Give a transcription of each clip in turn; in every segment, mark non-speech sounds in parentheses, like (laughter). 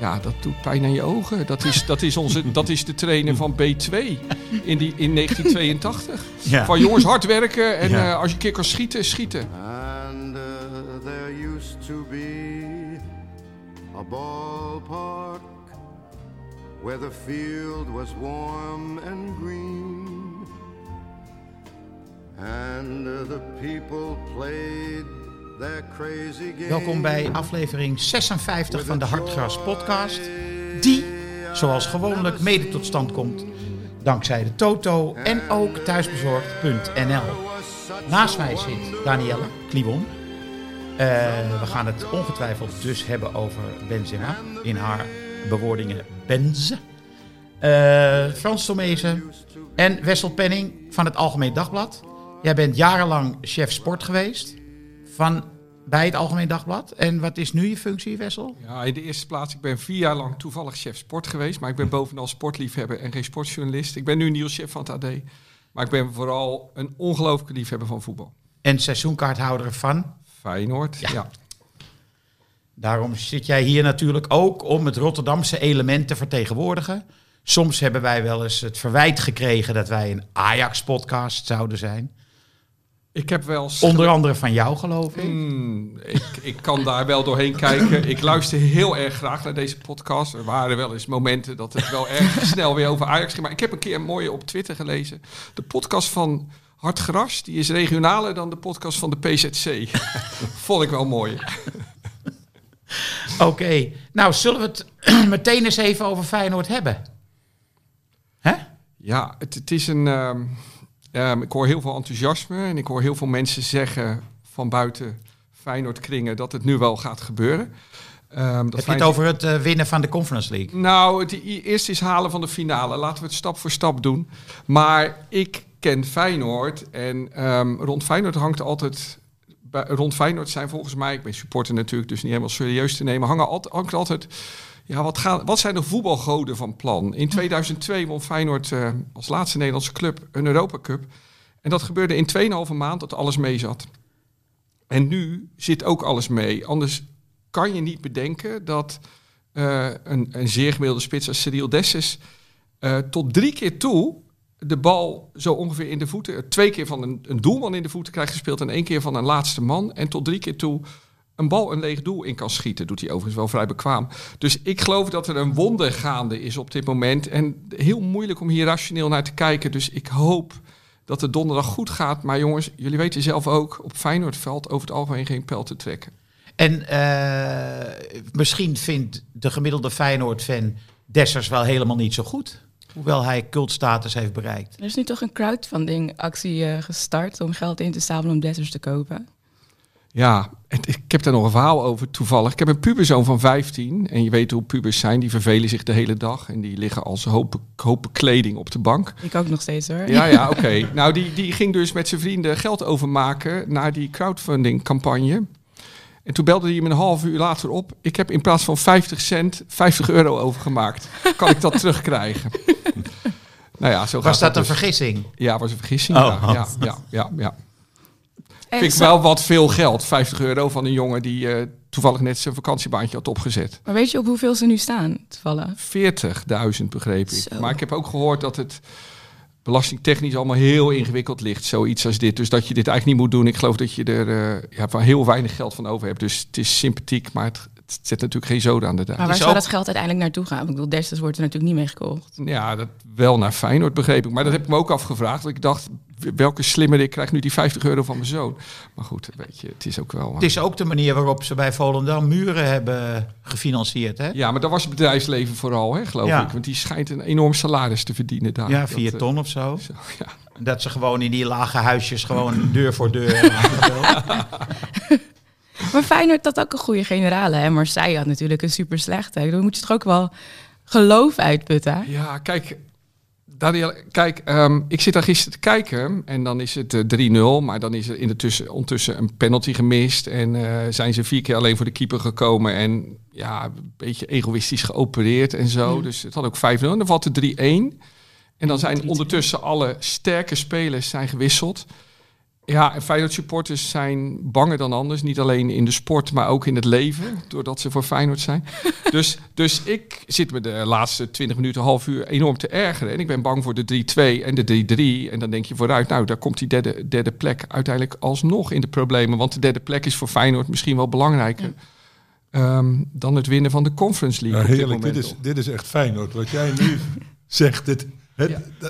Ja, dat doet pijn aan je ogen. Dat is, dat is, onze, dat is de trainer van B2 in, die, in 1982. Ja. Van jongens hard werken en Ja. eh, als je een keer kan schieten, schieten. And uh, there used to be a ballpark where the field was warm and green. And uh, the people played. Welkom bij aflevering 56 van de Hartgras podcast. Die, zoals gewoonlijk, mede tot stand komt dankzij de Toto en ook thuisbezorgd.nl. Naast mij zit Danielle Klibon. Eh, we gaan het ongetwijfeld dus hebben over Benzema. In haar bewoordingen Benze. Eh, Frans Tomezen en Wessel Penning van het Algemeen Dagblad. Jij bent jarenlang chef sport geweest van, bij het Algemeen Dagblad. En wat is nu je functie, Wessel? Ja, in de eerste plaats, ik ben vier jaar lang toevallig chef sport geweest. Maar ik ben bovenal sportliefhebber en geen sportjournalist. Ik ben nu nieuwschef van het AD. Maar ik ben vooral een ongelooflijke liefhebber van voetbal. En seizoenkaarthouder van. Feyenoord, ja. Daarom zit jij hier natuurlijk ook om het Rotterdamse element te vertegenwoordigen. Soms hebben wij wel eens het verwijt gekregen dat wij een Ajax-podcast zouden zijn. Ik heb wel... Onder andere van jou, geloof ik. Hmm, ik, ik kan daar wel doorheen kijken. Ik luister heel erg graag naar deze podcast. Er waren wel eens momenten dat het wel erg (laughs) snel weer over Ajax ging. Maar ik heb een keer een mooie op Twitter gelezen. De podcast van Hart Gras, die is regionaler dan de podcast van de PZC. (laughs) Vond ik wel mooi. (laughs) Oké, nou zullen we het (clears throat) meteen eens even over Feyenoord hebben? Hè? Ja, het, het is een... ehm, ehm, ik hoor heel veel enthousiasme en ik hoor heel veel mensen zeggen van buiten Feyenoord kringen dat het nu wel gaat gebeuren. Ehm, dat Heb je het over het eh, winnen van de Conference League? Nou, het eerst is halen van de finale. Laten we het stap voor stap doen. Maar ik ken Feyenoord en ehm, rond Feyenoord hangt altijd... bij- Rond Feyenoord zijn volgens mij, ik ben supporter natuurlijk, dus niet helemaal serieus te nemen, hangen hangt altijd... Ja, wat, gaan, wat zijn de voetbalgoden van plan? In 2002 won Feyenoord eh, als laatste Nederlandse club een Europa Cup. En dat gebeurde in 2,5 maand dat alles mee zat. En nu zit ook alles mee. Anders kan je niet bedenken dat eh, een, een zeer gemiddelde spits als Cyril Dessus eh, tot drie keer toe de bal zo ongeveer in de voeten, twee keer van een, een doelman in de voeten krijgt gespeeld en één keer van een laatste man. En tot drie keer toe een bal een leeg doel in kan schieten. Doet hij overigens wel vrij bekwaam. Dus ik geloof dat er een wonder gaande is op dit moment. En heel moeilijk om hier rationeel naar te kijken. Dus ik hoop dat het donderdag goed gaat. Maar jongens, jullie weten zelf ook, op Feyenoordveld over het algemeen geen pijl te trekken. En eh, misschien vindt de gemiddelde Feyenoord-fan Dessers wel helemaal niet zo goed. Hoewel hij cultstatus heeft bereikt. Er is nu toch een crowdfunding actie eh, gestart om geld in te zamelen om Dessers te kopen. Ja, het- ik heb daar nog een verhaal over toevallig. Ik heb een puberzoon van 15. En je weet hoe pubers zijn. Die vervelen zich de hele dag. En die liggen als hopen, hopen kleding op de bank. Ik ook nog steeds hoor. Ja, ja, (laughs) oké. Nou, die, die ging dus met zijn vrienden geld overmaken naar die crowdfunding campagne. En toen belde hij hem een half uur later op. Ik heb in plaats van 50 cent 50 euro overgemaakt. Kan ik dat (laughs) terugkrijgen? nou ja, zo Was gaat dat een dus. vergissing? Ja, was een vergissing. Oh. ja, ja, ja, ja, ja. En Vind ik wel wat veel geld. 50 euro van een jongen die eh, toevallig net zijn vakantiebaantje had opgezet. Maar weet je op hoeveel ze nu staan, toevallig? 40.000 begreep ik. Zo. Maar ik heb ook gehoord dat het belastingtechnisch allemaal heel ingewikkeld ligt. Zoiets als dit. Dus dat je dit eigenlijk niet moet doen. Ik geloof dat je er eh, ja, van heel weinig geld van over hebt. Dus het is sympathiek, maar het, het zet natuurlijk geen zoden aan de dijk. Maar waar is zou ook- dat geld uiteindelijk naartoe gaan? Ik bedoel, Destes wordt er natuurlijk niet mee gekocht. Ja, dat wel naar Feyenoord begreep ik. Maar dat heb ik me ook afgevraagd. Want ik dacht, welke slimmerik krijgt nu die 50 euro van mijn zoon? Maar goed, weet je, het is ook wel... Het is ook de manier waarop ze bij Volendam muren hebben gefinancierd. Hè? Ja, maar dat was het bedrijfsleven vooral, hè, geloof Ja. ik. Want die schijnt een enorm salaris te verdienen daar. Ja, vier eh, ton of zo. zo, ja. Dat ze gewoon in die lage huisjes gewoon (clears throat) deur voor deur. (laughs) Maar Feyenoord had ook een goede generale. Hè? Marseille had natuurlijk een super slechte. Dan moet je toch ook wel geloof uitputten. Ja, kijk, Daniel, kijk ehm, ik zit daar gisteren te kijken en dan is het eh, 3-0. Maar dan is er in de tussen, ondertussen een penalty gemist. En eh, zijn ze vier keer alleen voor de keeper gekomen. En ja, een beetje egoïstisch geopereerd en zo. Dus het had ook 5-0. En dan valt er 3-1. En dan zijn ondertussen alle sterke spelers zijn gewisseld. Ja, en Feyenoord supporters zijn banger dan anders. Niet alleen in de sport, maar ook in het leven. Doordat ze voor Feyenoord zijn. (laughs) dus, dus ik zit me de laatste 20 minuten, half uur enorm te ergeren. En ik ben bang voor de 3-2 en de 3-3. En dan denk je vooruit, nou, daar komt die derde, derde plek uiteindelijk alsnog in de problemen. Want de derde plek is voor Feyenoord misschien wel belangrijker. ehm, dan het winnen van de Conference League. Op dit heerlijk, dit is, dit is echt Feyenoord. Wat jij nu (laughs) zegt, dit,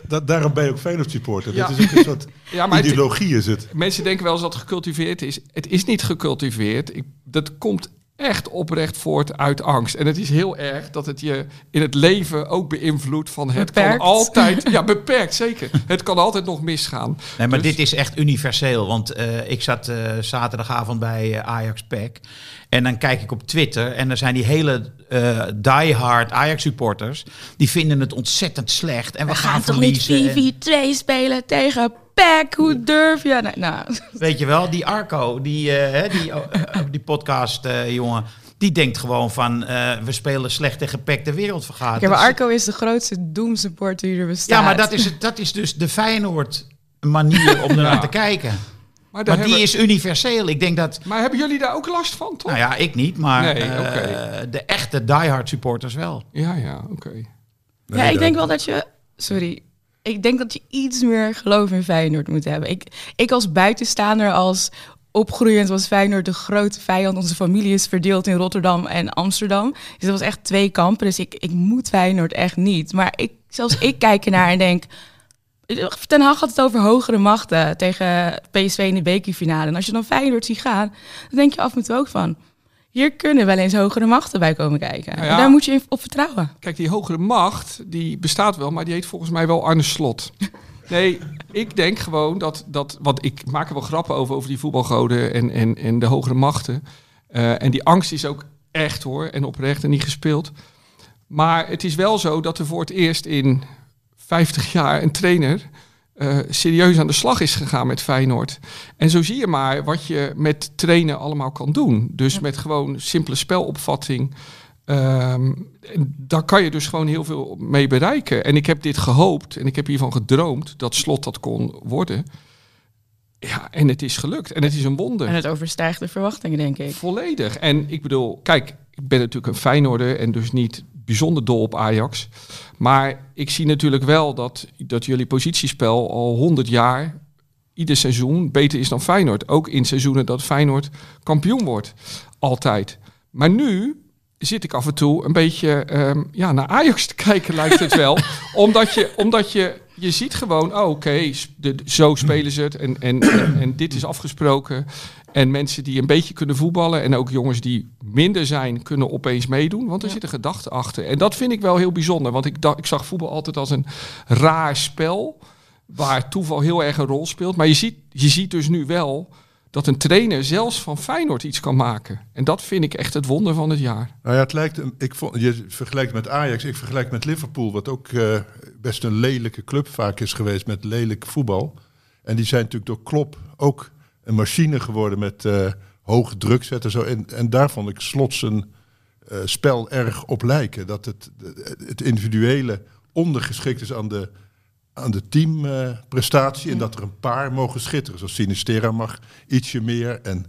da- daarom ben je ook Feyenoord supporter. Ja. Dit is ook een soort (laughs) Ja, maar het- ideologie is het. Mensen denken wel eens dat het gecultiveerd is. Het is niet gecultiveerd. Ik, dat komt echt oprecht voort uit angst. En het is heel erg dat het je in het leven ook beïnvloedt van het Beperkt. kan altijd... (laughs) Ja, beperkt, zeker. Het kan altijd nog misgaan. Nee, maar Dus- dit is echt universeel. Want eh, ik zat eh, zaterdagavond bij eh, Ajax Pack. En dan kijk ik op Twitter. En er zijn die hele eh diehard Ajax supporters. Die vinden het ontzettend slecht. En we, We gaan, gaan toch niet verliezen. en- 4-4-2 spelen tegen PEC? Hoe durf je? Nou, nou, Weet je wel, die Arco, die, eh, hè, die, eh, die podcast eh, jongen. Die denkt gewoon van, eh, we spelen slecht tegen PEC de wereld vergaat. Ja, maar Arco is de grootste doemsupporter die er bestaat. Ja, maar dat is, het, dat is dus de Feyenoord manier om ernaar Ja. te kijken. Maar, die hebben, is universeel. Ik denk dat, maar hebben jullie daar ook last van, toch? nou ja, ik niet, maar Nee, eh, de echte diehard supporters wel. Ja, ja, oké. ja, ik denk wel dat je... Sorry. Ik denk dat je iets meer geloof in Feyenoord moet hebben. Ik, ik als buitenstaander, als opgroeiend was Feyenoord de grote vijand. Onze familie is verdeeld in Rotterdam en Amsterdam. Dus dat was echt twee kampen. Dus ik, ik moet Feyenoord echt niet. Maar ik, zelfs ik kijk ernaar en denk... Ten Hag had het over hogere machten tegen PSV in de bekerfinale. En als je dan Feyenoord ziet gaan, dan denk je af en toe ook van... Hier kunnen wel eens hogere machten bij komen kijken. Nou ja. En daar moet je op vertrouwen. Kijk, die hogere macht, die bestaat wel, maar die heet volgens mij wel Arne Slot. (laughs) Nee, ik denk gewoon dat, dat want ik maak er wel grappen over, over die voetbalgoden en, en, en de hogere machten. Eh, en die angst is ook echt hoor, en oprecht en niet gespeeld. Maar het is wel zo dat er voor het eerst in 50 jaar een trainer eh, serieus aan de slag is gegaan met Feyenoord. En zo zie je maar wat je met trainen allemaal kan doen. Dus met gewoon simpele spelopvatting. Ehm, daar kan je dus gewoon heel veel mee bereiken. En ik heb dit gehoopt en ik heb hiervan gedroomd dat slot dat kon worden. Ja, en het is gelukt. En het is een wonder. En het overstijgt de verwachtingen, denk ik. Volledig. En ik bedoel, kijk, ik ben natuurlijk een Feyenoorder en dus niet bijzonder dol op Ajax. Maar ik zie natuurlijk wel dat, dat jullie positiespel al 100 jaar, ieder seizoen, beter is dan Feyenoord. Ook in seizoenen dat Feyenoord kampioen wordt. Altijd. Maar nu zit ik af en toe een beetje ehm, ja, naar Ajax te kijken, lijkt het wel. (laughs) omdat je, omdat je, je ziet gewoon, oh, oké, zo spelen ze het. En, en, en, en dit is afgesproken. En mensen die een beetje kunnen voetballen en ook jongens die minder zijn, kunnen opeens meedoen. Want er zit een gedachte achter. En dat vind ik wel heel bijzonder. Want ik, dacht, ik zag voetbal altijd als een raar spel. Waar toeval heel erg een rol speelt. Maar je ziet, je ziet dus nu wel dat een trainer zelfs van Feyenoord iets kan maken. En dat vind ik echt het wonder van het jaar. Nou ja, het lijkt, een- ik vond, je vergelijkt met Ajax, ik vergelijk met Liverpool, wat ook eh, best een lelijke club vaak is geweest met lelijk voetbal. En die zijn natuurlijk door Klop ook een machine geworden met eh hoog druk zetten. Zo. En, en daar vond ik Slot zijn eh, spel erg op lijken. Dat het, het individuele ondergeschikt is aan de, aan de teamprestatie. en dat er een paar mogen schitteren. Zoals Sinistera mag ietsje meer. En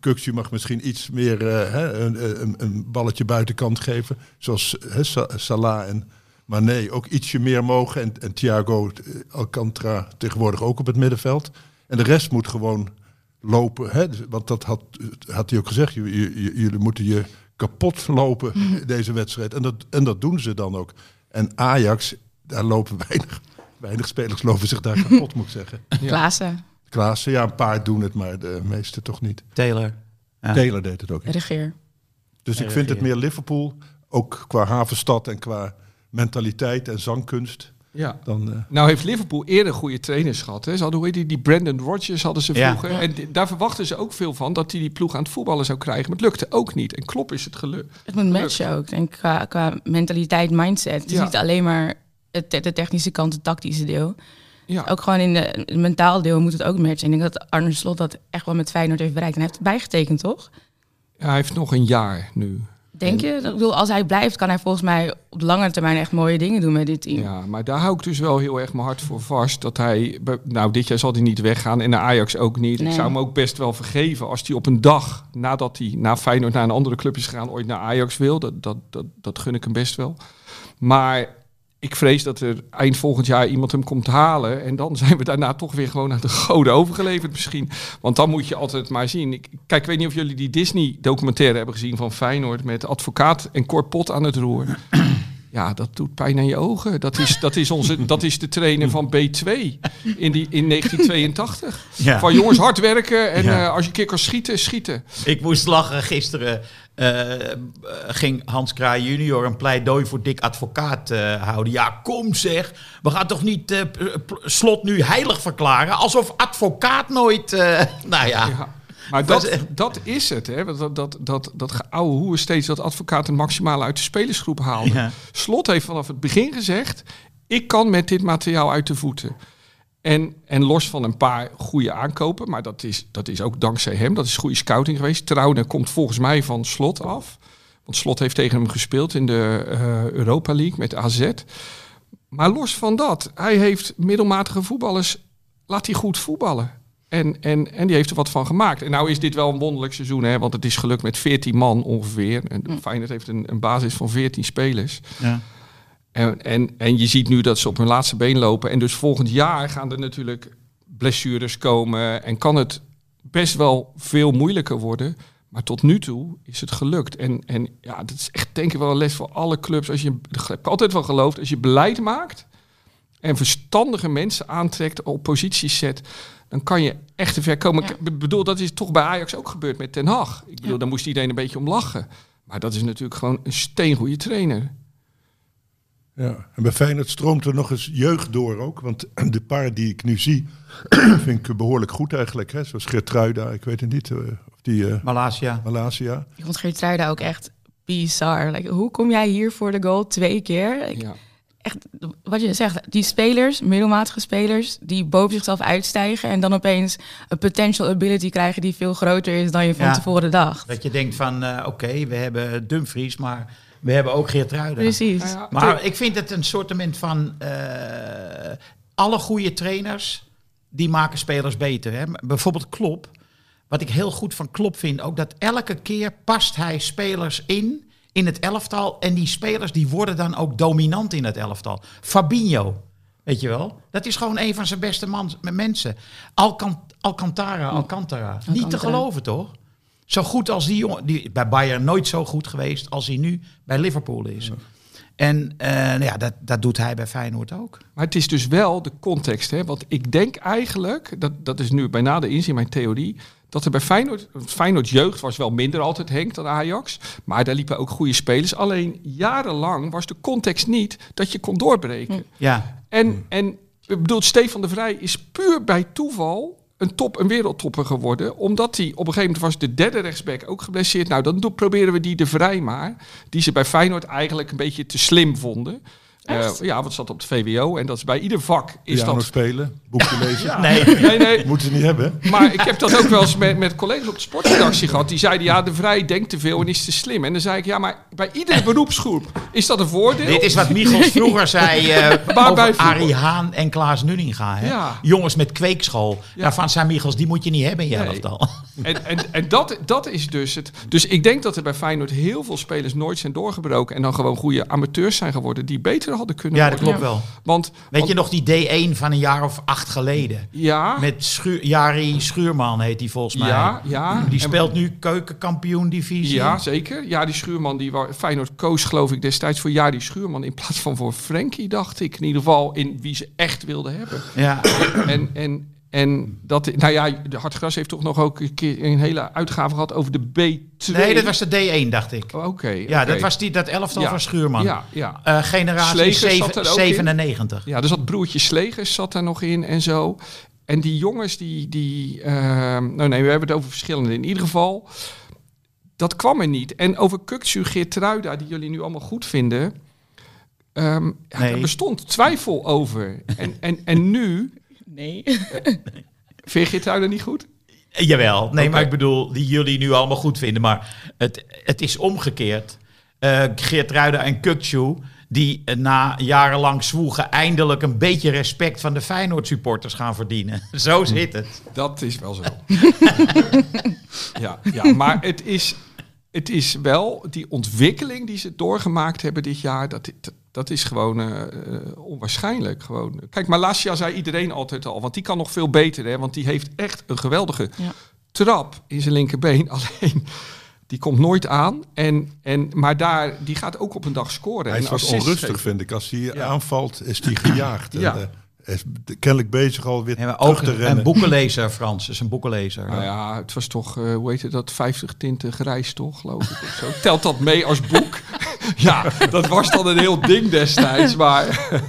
Kuksje mag misschien iets meer eh, hè, een, een, een balletje buitenkant geven. Zoals Salah en Mané ook ietsje meer mogen. En, en Thiago Alcantara tegenwoordig ook op het middenveld. En de rest moet gewoon lopen. Hè? Want dat had, had hij ook gezegd. Jullie moeten je kapot lopen (laughs) deze wedstrijd. En dat, en dat doen ze dan ook. En Ajax, daar lopen weinig, weinig spelers lopen zich daar (laughs) kapot, moet ik zeggen. Klaassen, Klaassen, ja, een paar doen het, maar de meeste toch niet. Taylor. Ja. Taylor deed het ook niet. regeer. Dus ik Ja, vind het ja. meer Liverpool, ook qua havenstad en qua mentaliteit en zangkunst. Ja. Dan, eh, Nou heeft Liverpool eerder goede trainers gehad. Hè. Ze hadden, hoe heet die, die Brandon Rodgers hadden ze Ja. vroeger. En daar verwachten ze ook veel van, dat hij die ploeg aan het voetballen zou krijgen. Maar het lukte ook niet. En Klopp is het gelukt. Het moet matchen ook. En qua, qua mentaliteit, mindset. Het is Ja. niet alleen maar het, de technische kant, het tactische deel. Ja. Ook gewoon in de, het mentaal deel moet het ook matchen. Ik denk dat Arne Slot dat echt wel met Feyenoord heeft bereikt. En hij heeft het bijgetekend, toch? Ja, hij heeft nog een jaar nu. Denk je? Ik bedoel, als hij blijft, kan hij volgens mij op de lange termijn echt mooie dingen doen met dit team. Ja, maar daar hou ik dus wel heel erg mijn hart voor vast. Dat hij, nou dit jaar zal hij niet weggaan en naar Ajax ook niet. Ik zou hem ook best wel vergeven als hij op een dag nadat hij na Feyenoord naar een andere club is gegaan, ooit naar Ajax wil. Dat, dat, dat, dat gun ik hem best wel. Maar ik vrees dat er eind volgend jaar iemand hem komt halen. En dan (laughs) zijn we daarna toch weer gewoon aan de goden overgeleverd misschien. Want dan moet je altijd maar zien. Ik, kijk, ik weet niet of jullie die Disney documentaire hebben gezien van Feyenoord met advocaat en Cor Pot aan het roer. (clears throat) Ja, dat doet pijn aan je ogen. Dat is, dat is, onze, dat is de trainer van B2 in, die, in (laughs) 1982. Ja. Van jongens, hard werken en Ja. eh, als je keer kan schieten, schieten. Ik moest lachen. Gisteren ging Hans Kraai junior een pleidooi voor Dick Advocaat eh, houden. Ja, kom zeg. We gaan toch niet eh, slot nu heilig verklaren? Alsof advocaat nooit... eh, (laughs) nou ja. Ja. Maar Dat (laughs) dat, is het. Hè? Dat, dat, dat, dat oude hoe steeds dat advocaat het maximale uit de spelersgroep haalde. Ja. Slot heeft vanaf het begin gezegd: ik kan met dit materiaal uit de voeten. En, en los van een paar goede aankopen, maar dat is, dat is ook dankzij hem. Dat is goede scouting geweest. Trouwen komt volgens mij van Slot af. Want Slot heeft tegen hem gespeeld in de eh, Europa League met AZ. Maar los van dat, hij heeft middelmatige voetballers, laat hij goed voetballen. En, en, en die heeft er wat van gemaakt. En nou is dit wel een wonderlijk seizoen, hè, want het is gelukt met 14 man ongeveer. En Feyenoord heeft een, een basis van 14 spelers. Ja. En, en, en je ziet nu dat ze op hun laatste been lopen. En dus volgend jaar gaan er natuurlijk blessures komen. En kan het best wel veel moeilijker worden. Maar tot nu toe is het gelukt. En, en ja, dat is echt denk ik wel een les voor alle clubs. Als je, ik heb altijd wel geloofd, als je beleid maakt en verstandige mensen aantrekt, op posities zet, dan kan je echt te ver komen. Ja. Ik be- bedoel, dat is toch bij Ajax ook gebeurd met Ten Hag. Ik bedoel, daar moest iedereen een beetje om lachen. Maar dat is natuurlijk gewoon een steengoede trainer. Ja, en bij Feyenoord stroomt er nog eens jeugd door ook. Want (clears throat) de paar die ik nu zie, (clears throat) vind ik behoorlijk goed eigenlijk. Hè? Zoals Geertruida, ik weet het niet. eh, of die eh Malasia. Malasia. Ik vond Geertruida ook echt bizar. Like, hoe kom jij hier voor de goal twee keer? Ik- Ja. Echt, wat je zegt, die spelers, middelmatige spelers, die boven zichzelf uitstijgen en dan opeens een potential ability krijgen die veel groter is dan je van Ja. tevoren dacht. Dat je denkt van, eh, oké, we hebben Dumfries, maar we hebben ook Geert Precies. Nou ja, Maar ik vind het een soort van... eh, alle goede trainers, die maken spelers beter. Hè? Bijvoorbeeld Klop. Wat ik heel goed van Klop vind, ook dat elke keer past hij spelers in, in het elftal. En die spelers die worden dan ook dominant in het elftal. Fabinho, weet je wel? Dat is gewoon een van zijn beste man, mensen. Alcan, Alcantara, Alcantara. Niet te geloven, toch? Zo goed als die jongen, die bij Bayern nooit zo goed geweest als hij nu bij Liverpool is. En eh, nou ja, dat, dat doet hij bij Feyenoord ook. Maar het is dus wel de context. Hè? Want ik denk eigenlijk, dat, dat is nu bijna de inzien, mijn theorie, dat er bij Feyenoord, Feyenoord jeugd was wel minder altijd Henk dan Ajax. Maar daar liepen ook goede spelers. Alleen jarenlang was de context niet dat je kon doorbreken. Ja, En, en ik bedoel, Stefan de Vrij is puur bij toeval een top, een wereldtopper geworden. Omdat hij op een gegeven moment was de derde rechtsback ook geblesseerd. Nou, dan proberen we die de Vrij maar. Die ze bij Feyenoord eigenlijk een beetje te slim vonden. Eh, ja, want het zat op het VWO en dat is bij ieder vak is Piano dat. spelen, boekje (laughs) lezen. nee. (laughs) Nee, nee. Moeten ze niet hebben. Maar ik heb dat ook wel eens (laughs) met, met collega's op de sportredactie gehad. Die zeiden, ja, de Vrij denkt te veel en is te slim. En dan zei ik, ja, maar bij iedere beroepsgroep is dat een voordeel. Dit is wat Michels vroeger zei eh bij over. Arie Haan en Klaas Nuninga. Hè? Ja. Jongens met kweekschool. Ja. Daarvan zijn Michels, die moet je niet hebben in je Nee. elftal. En, en, en dat, dat is dus het. Dus ik denk dat er bij Feyenoord heel veel spelers nooit zijn doorgebroken. En dan gewoon goede amateurs zijn geworden. Die beter hadden kunnen Ja, dat worden. klopt wel. Want, Weet want- je nog die D1 van een jaar of acht geleden? Ja, Met Schuur, Jari Schuurman heet die volgens mij. ja, ja. Die En- speelt nu keukenkampioen divisie. Ja, zeker. Ja, die Schuurman, die wa- Feyenoord koos geloof ik destijds voor Jari Schuurman in plaats van voor Frenkie, dacht ik. In ieder geval in wie ze echt wilden hebben. Ja. En, en, en dat, nou ja, de Hartgras heeft toch nog ook een keer een hele uitgave gehad over de B2. Nee, dat was de D1, dacht ik. Oh, Oké. Ja, dat was die, dat elftal Ja. van Schuurman. Ja, ja. Eh, generatie Slegers zeven- zat er ook in. 97. Ja, er zat broertje Slegers zat daar nog in en zo. En die jongens, die... die ehm, nou nee, we hebben het over verschillende. In ieder geval, dat kwam er niet. En over Kuksu, Geertruida, die jullie nu allemaal goed vinden... ehm ja, er bestond twijfel over. En, en, en nu... Nee. (laughs) Vind je niet goed? Eh, Jawel, nee, maar ik bedoel, die jullie nu allemaal goed vinden. Maar het, het is omgekeerd. Eh Geert Ruida en Kukcu, die eh, na jarenlang zwoegen... eindelijk een beetje respect van de Feyenoord-supporters gaan verdienen. (laughs) Zo zit het. Dat is wel zo. (laughs) ja, ja, maar het is, het is wel die ontwikkeling die ze doorgemaakt hebben dit jaar. Dat, dat, dat is gewoon eh, eh, onwaarschijnlijk. Gewoon. Kijk, Malasia zei iedereen altijd al. Want die kan nog veel beter. Hè, want die heeft echt een geweldige Ja. trap in zijn linkerbeen. (laughs) Alleen, die komt nooit aan. En, en, maar daar, die gaat ook op een dag scoren. Hij is wat onrustig, geven. vind ik. Als hij Ja. aanvalt, is hij gejaagd. (clears throat) Ja. En, eh, is kennelijk bezig alweer Ja, terug ook te een, rennen. een boekenlezer, Frans. is een boekenlezer. Nou ja, het was toch, eh, hoe heet het, dat 50 tinten grijs toch, geloof ik. Of zo. Telt dat mee als boek? (laughs) (laughs) ja, dat was dan een heel ding destijds, maar... (laughs)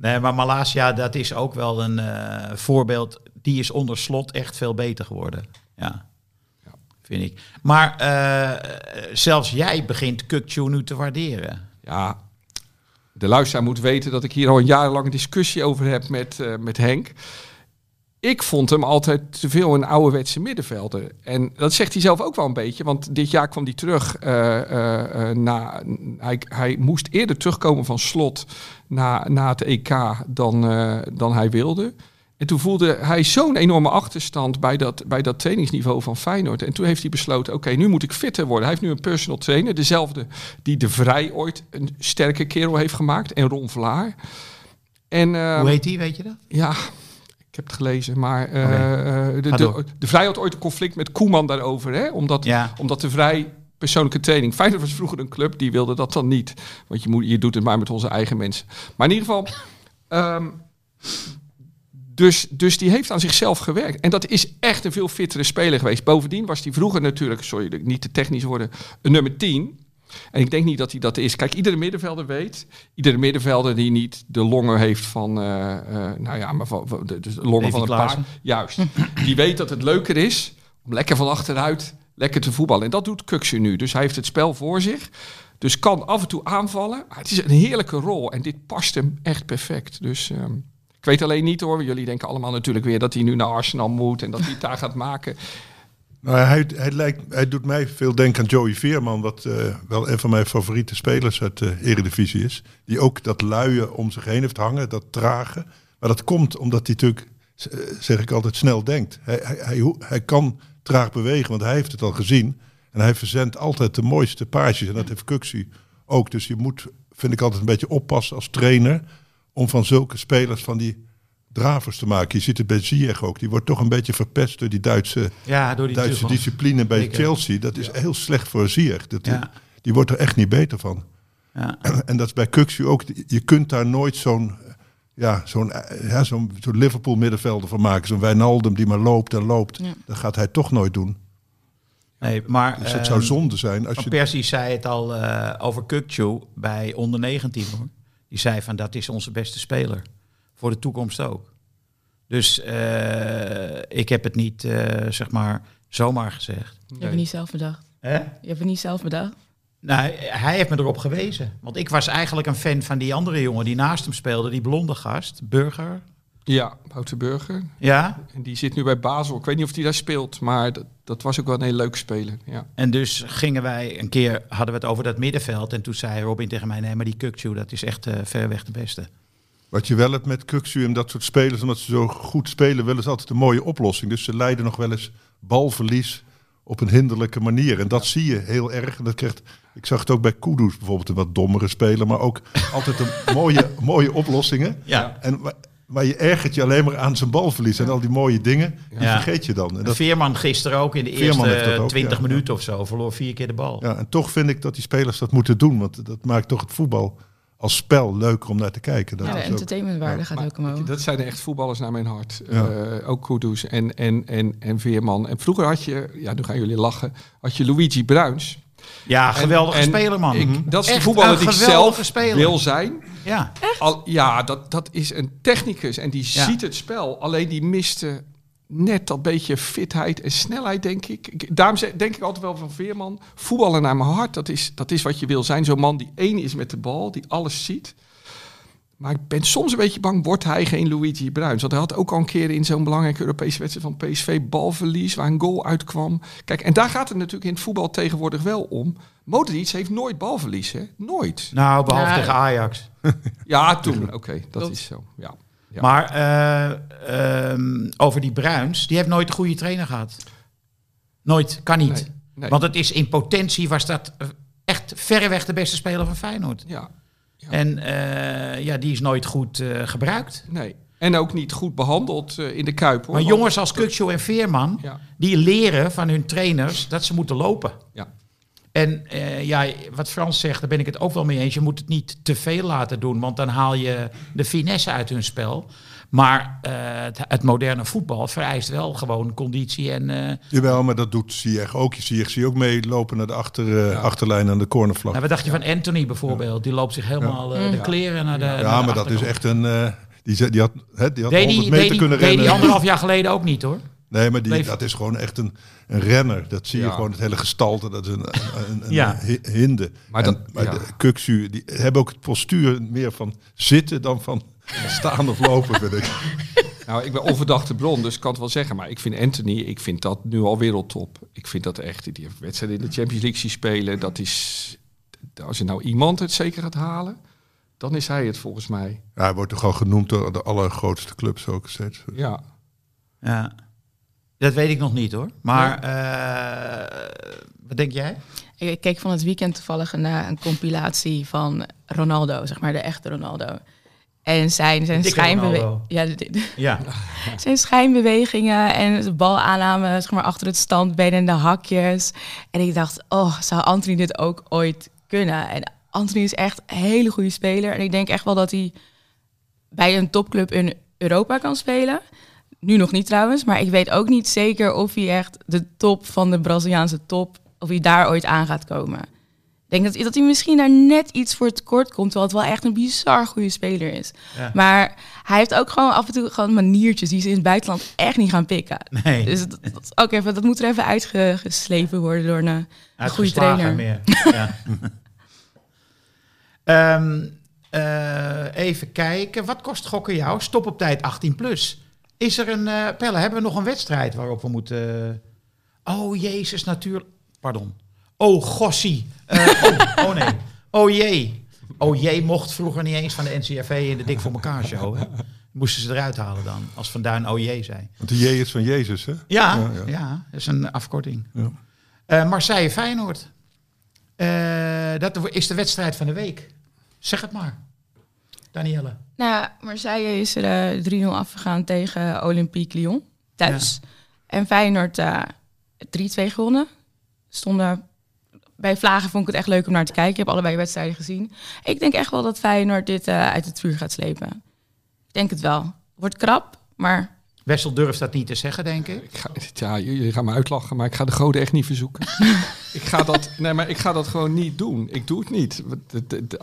Nee, maar Malasia, dat is ook wel een eh, voorbeeld. Die is onder slot echt veel beter geworden. Ja, vind ik. Maar eh, zelfs jij begint Kukcu nu te waarderen. Ja, de luisteraar moet weten dat ik hier al een jarenlange discussie over heb met, eh, met Henk. Ik vond hem altijd te veel een ouderwetse middenvelder. En dat zegt hij zelf ook wel een beetje. Want dit jaar kwam hij terug. eh, eh, eh, na, hij, hij moest eerder terugkomen van slot na, na het EK dan, dan hij wilde. En toen voelde hij zo'n enorme achterstand bij dat, bij dat trainingsniveau van Feyenoord. En toen heeft hij besloten, oké, nu moet ik fitter worden. Hij heeft nu een personal trainer, dezelfde die de Vrij ooit een sterke kerel heeft gemaakt. En Ron Vlaar. En, eh, Hoe heet die, weet je dat? ja, ik heb het gelezen, maar eh, eh, de, de, de Vrij had ooit een conflict met Koeman daarover. Hè? Omdat, Ja. omdat de Vrij persoonlijke training... Feyenoord was vroeger een club, die wilde dat dan niet. Want je, moet, je doet het maar met onze eigen mensen. Maar in ieder geval... ehm, dus, dus die heeft aan zichzelf gewerkt. En dat is echt een veel fittere speler geweest. Bovendien was hij vroeger natuurlijk, sorry, niet te technisch worden, een nummer 10. En ik denk niet dat hij dat is. Kijk, iedere middenvelder weet, iedere middenvelder die niet de longen heeft van, eh, eh, nou ja, maar van, de, de longen van een paard. Juist. (laughs) die weet dat het leuker is om lekker van achteruit, lekker te voetballen. En dat doet Kuksu nu. Dus hij heeft het spel voor zich. Dus kan af en toe aanvallen. Maar het is een heerlijke rol. En dit past hem echt perfect. Dus ehm, ik weet alleen niet hoor. Jullie denken allemaal natuurlijk weer dat hij nu naar Arsenal moet. En dat hij het daar gaat maken. Nou, hij, hij, lijkt, hij doet mij veel denken aan Joey Veerman, wat eh, wel een van mijn favoriete spelers uit de Eredivisie is. Die ook dat luie om zich heen heeft hangen, dat trage. Maar dat komt omdat hij natuurlijk, eh, zeg ik altijd, snel denkt. Hij, hij, hij, kan traag bewegen, want hij heeft het al gezien. En hij verzendt altijd de mooiste paasjes. En dat heeft Kuxi ook. Dus je moet, vind ik altijd een beetje oppassen als trainer... om van zulke spelers van die dravers te maken. Je ziet het bij Ziyech ook. Die wordt toch een beetje verpest door die Duitse Ja, door die Duitse discipline bij Zeker. Chelsea, dat is heel slecht voor Ziyech. Dat, Ja. Die wordt er echt niet beter van. Ja. (clears throat) En dat is bij Kuxu ook. Je kunt daar nooit zo'n ja, zo'n ja, zo'n zo'n Liverpool middenvelder van maken. Zo'n Wijnaldum die maar loopt en loopt. Ja. Dat gaat hij toch nooit doen. Nee, maar Dus het zou ehm, zonde zijn als je... Persie zei het al eh, over Kukcu bij onder 19 hoor. Die zei van dat is onze beste speler. Voor de toekomst ook. Dus eh, ik heb het niet eh, zeg maar zomaar gezegd. Je hebt het niet zelf bedacht. Hè? Je hebt het niet zelf bedacht. Nou, hij heeft me erop gewezen. Want ik was eigenlijk een fan van die andere jongen die naast hem speelde, die blonde gast, Burger. Ja, Wouter Burger. Ja, En die zit nu bij Basel. Ik weet niet of hij daar speelt, maar dat, dat was ook wel een hele leuke speler. Ja. en dus gingen wij een keer, hadden we het over dat middenveld. En toen zei Robin tegen mij, nee, maar die Kukcu, dat is echt eh, ver weg de beste. Wat je wel hebt met Kuxu en dat soort spelers, omdat ze zo goed spelen, willen ze altijd een mooie oplossing. Dus ze leiden nog wel eens balverlies op een hinderlijke manier. En dat zie je heel erg. En dat krijgt, ik zag het ook bij Kudus bijvoorbeeld, een wat dommere speler, maar ook (laughs) altijd een mooie, mooie oplossingen. Ja. En maar je ergert je alleen maar aan zijn balverlies en al die mooie dingen, die Ja. vergeet je dan. En, dat, Veerman gisteren ook in de Veerman eerste ook, 20 ja. minuten of zo. Verloor vier keer de bal. ja, en toch vind ik dat die spelers dat moeten doen, want dat maakt toch het voetbal als spel leuker om naar te kijken. Dat Ja, de entertainmentwaarde gaat Maar ook omhoog. Dat zijn echt voetballers naar mijn hart. Ja. Eh, ook Kudus en, en, en, en Veerman. En vroeger had je, ja, nu gaan jullie lachen, had je Luigi Bruins. Ja, geweldige En- speler, man. Mhm. Ik, dat is de Echt voetballer een die ik zelf speler. wil zijn. Ja. Al, ja, dat, dat is een technicus en die Ja. ziet het spel. Alleen die miste net dat beetje fitheid en snelheid, denk ik. daarom zeg- denk ik altijd wel van Veerman. Voetballen naar mijn hart, dat is, dat is wat je wil zijn. Zo'n man die één is met de bal, die alles ziet. Maar ik ben soms een beetje bang, wordt hij geen Luigi Bruins? Want hij had ook al een keer in zo'n belangrijke Europese wedstrijd van PSV balverlies, waar een goal uitkwam. Kijk, en daar gaat het natuurlijk in het voetbal tegenwoordig wel om. Modric heeft nooit balverlies, hè? Nooit. Nou, behalve Ja. tegen Ajax. Ja, (laughs) toen. Oké, dat Klopt. is zo. Ja. Ja. Maar eh, ehm, over die Bruins, die heeft nooit een goede trainer gehad. Nooit, kan niet. Nee, nee. Want het is in potentie was dat eh, echt verreweg de beste speler van Feyenoord. Ja, En eh, ja, die is nooit goed gebruikt. nee. En ook niet goed behandeld eh, in de Kuip. Hoor. Maar jongens als Kukçu en Veerman, Ja. die leren van hun trainers dat ze moeten lopen. Ja. En eh, ja, wat Frans zegt, daar ben ik het ook wel mee eens. Je moet het niet te veel laten doen, want dan haal je de finesse uit hun spel. Maar eh, het, het moderne voetbal vereist wel gewoon conditie en... eh, Jawel, maar dat doet Ziyech ook. Ziyech zie je ook meelopen naar de achter, eh, achterlijn aan de cornervlag. nou, wat dacht je van Anthony bijvoorbeeld? Die loopt zich helemaal de kleren naar de naar ja, de maar dat is echt een... eh, die, die had, hè, die had Deed 100 die, meter die, kunnen deed die rennen. anderhalf jaar geleden ook niet hoor. Nee, maar die, Bleef- dat is gewoon echt een, een renner. Dat zie je Ja. gewoon, het hele gestalte. Dat is een, een, een Ja. hinde. Maar En- dat- maar ja. de Kuksu, die hebben ook het postuur meer van zitten dan van staan of lopen, vind ik. (laughs) Nou, ik ben onverdachte bron, dus ik kan het wel zeggen. Maar ik vind Anthony, ik vind dat nu al wereldtop. Ik vind dat echt, die heeft wedstrijden in de Champions League zien spelen. Dat is, als je nou iemand het zeker gaat halen, dan is hij het volgens mij. Ja, hij wordt toch al genoemd door de allergrootste clubs ook steeds. Ja. Ja. Dat weet ik nog niet hoor. Maar eh, wat denk jij? Ik keek van het weekend toevallig naar een compilatie van Ronaldo, zeg maar de echte Ronaldo. En zijn, zijn, schijnbewe- Ja. (laughs) zijn schijnbewegingen en de balaanname zeg maar, achter het standbeen en de hakjes. En ik dacht, oh, zou Anthony dit ook ooit kunnen? En Anthony is echt een hele goede speler. En ik denk echt wel dat hij bij een topclub in Europa kan spelen. Nu nog niet trouwens, maar ik weet ook niet zeker of hij echt de top van de Braziliaanse top, of hij daar ooit aan gaat komen. Ik denk dat, dat hij misschien daar net iets voor tekort komt, terwijl het wel echt een bizar goede speler is. Ja. Maar hij heeft ook gewoon af en toe gewoon maniertjes die ze in het buitenland echt niet gaan pikken. Nee. Dus dat, dat, ook even, dat moet er even uitgeslepen worden door een, een goede trainer. Meer. (laughs) Ja. (laughs) Ehm, eh, even kijken. Wat kost gokken jou? Stop op tijd 18 plus. Is er een... eh Pelle, hebben we nog een wedstrijd waarop we moeten... Oh, jezus, natuurlijk... Pardon. Oh, gossie. Eh, oh, oh nee. Oh jee. Oh jee mocht vroeger niet eens van de NCRV in de Dik voor elkaar show. Hè? Moesten ze eruit halen dan. Als Van Duin oh jee zei. Want de J is van Jezus, hè? Ja, Ja, ja, ja. dat is een afkorting. Ja. Eh, Marseille Feyenoord. Eh, dat is de wedstrijd van de week. Zeg het maar. Danielle. Nou, Marseille is er eh, 3-0 afgegaan tegen Olympique Lyon thuis. En Feyenoord eh 3-2 gewonnen. Stonden bij Vlagen vond ik het echt leuk om naar te kijken. Ik heb allebei wedstrijden gezien. Ik denk echt wel dat Feyenoord dit eh, uit het vuur gaat slepen. Ik denk het wel. Wordt krap, maar Wessel durft dat niet te zeggen, denk ik. Ik ga, ja, jullie gaan me uitlachen, maar ik ga de goden echt niet verzoeken. (laughs) ik, ga dat, nee, maar ik ga dat gewoon niet doen. Ik doe het niet. De-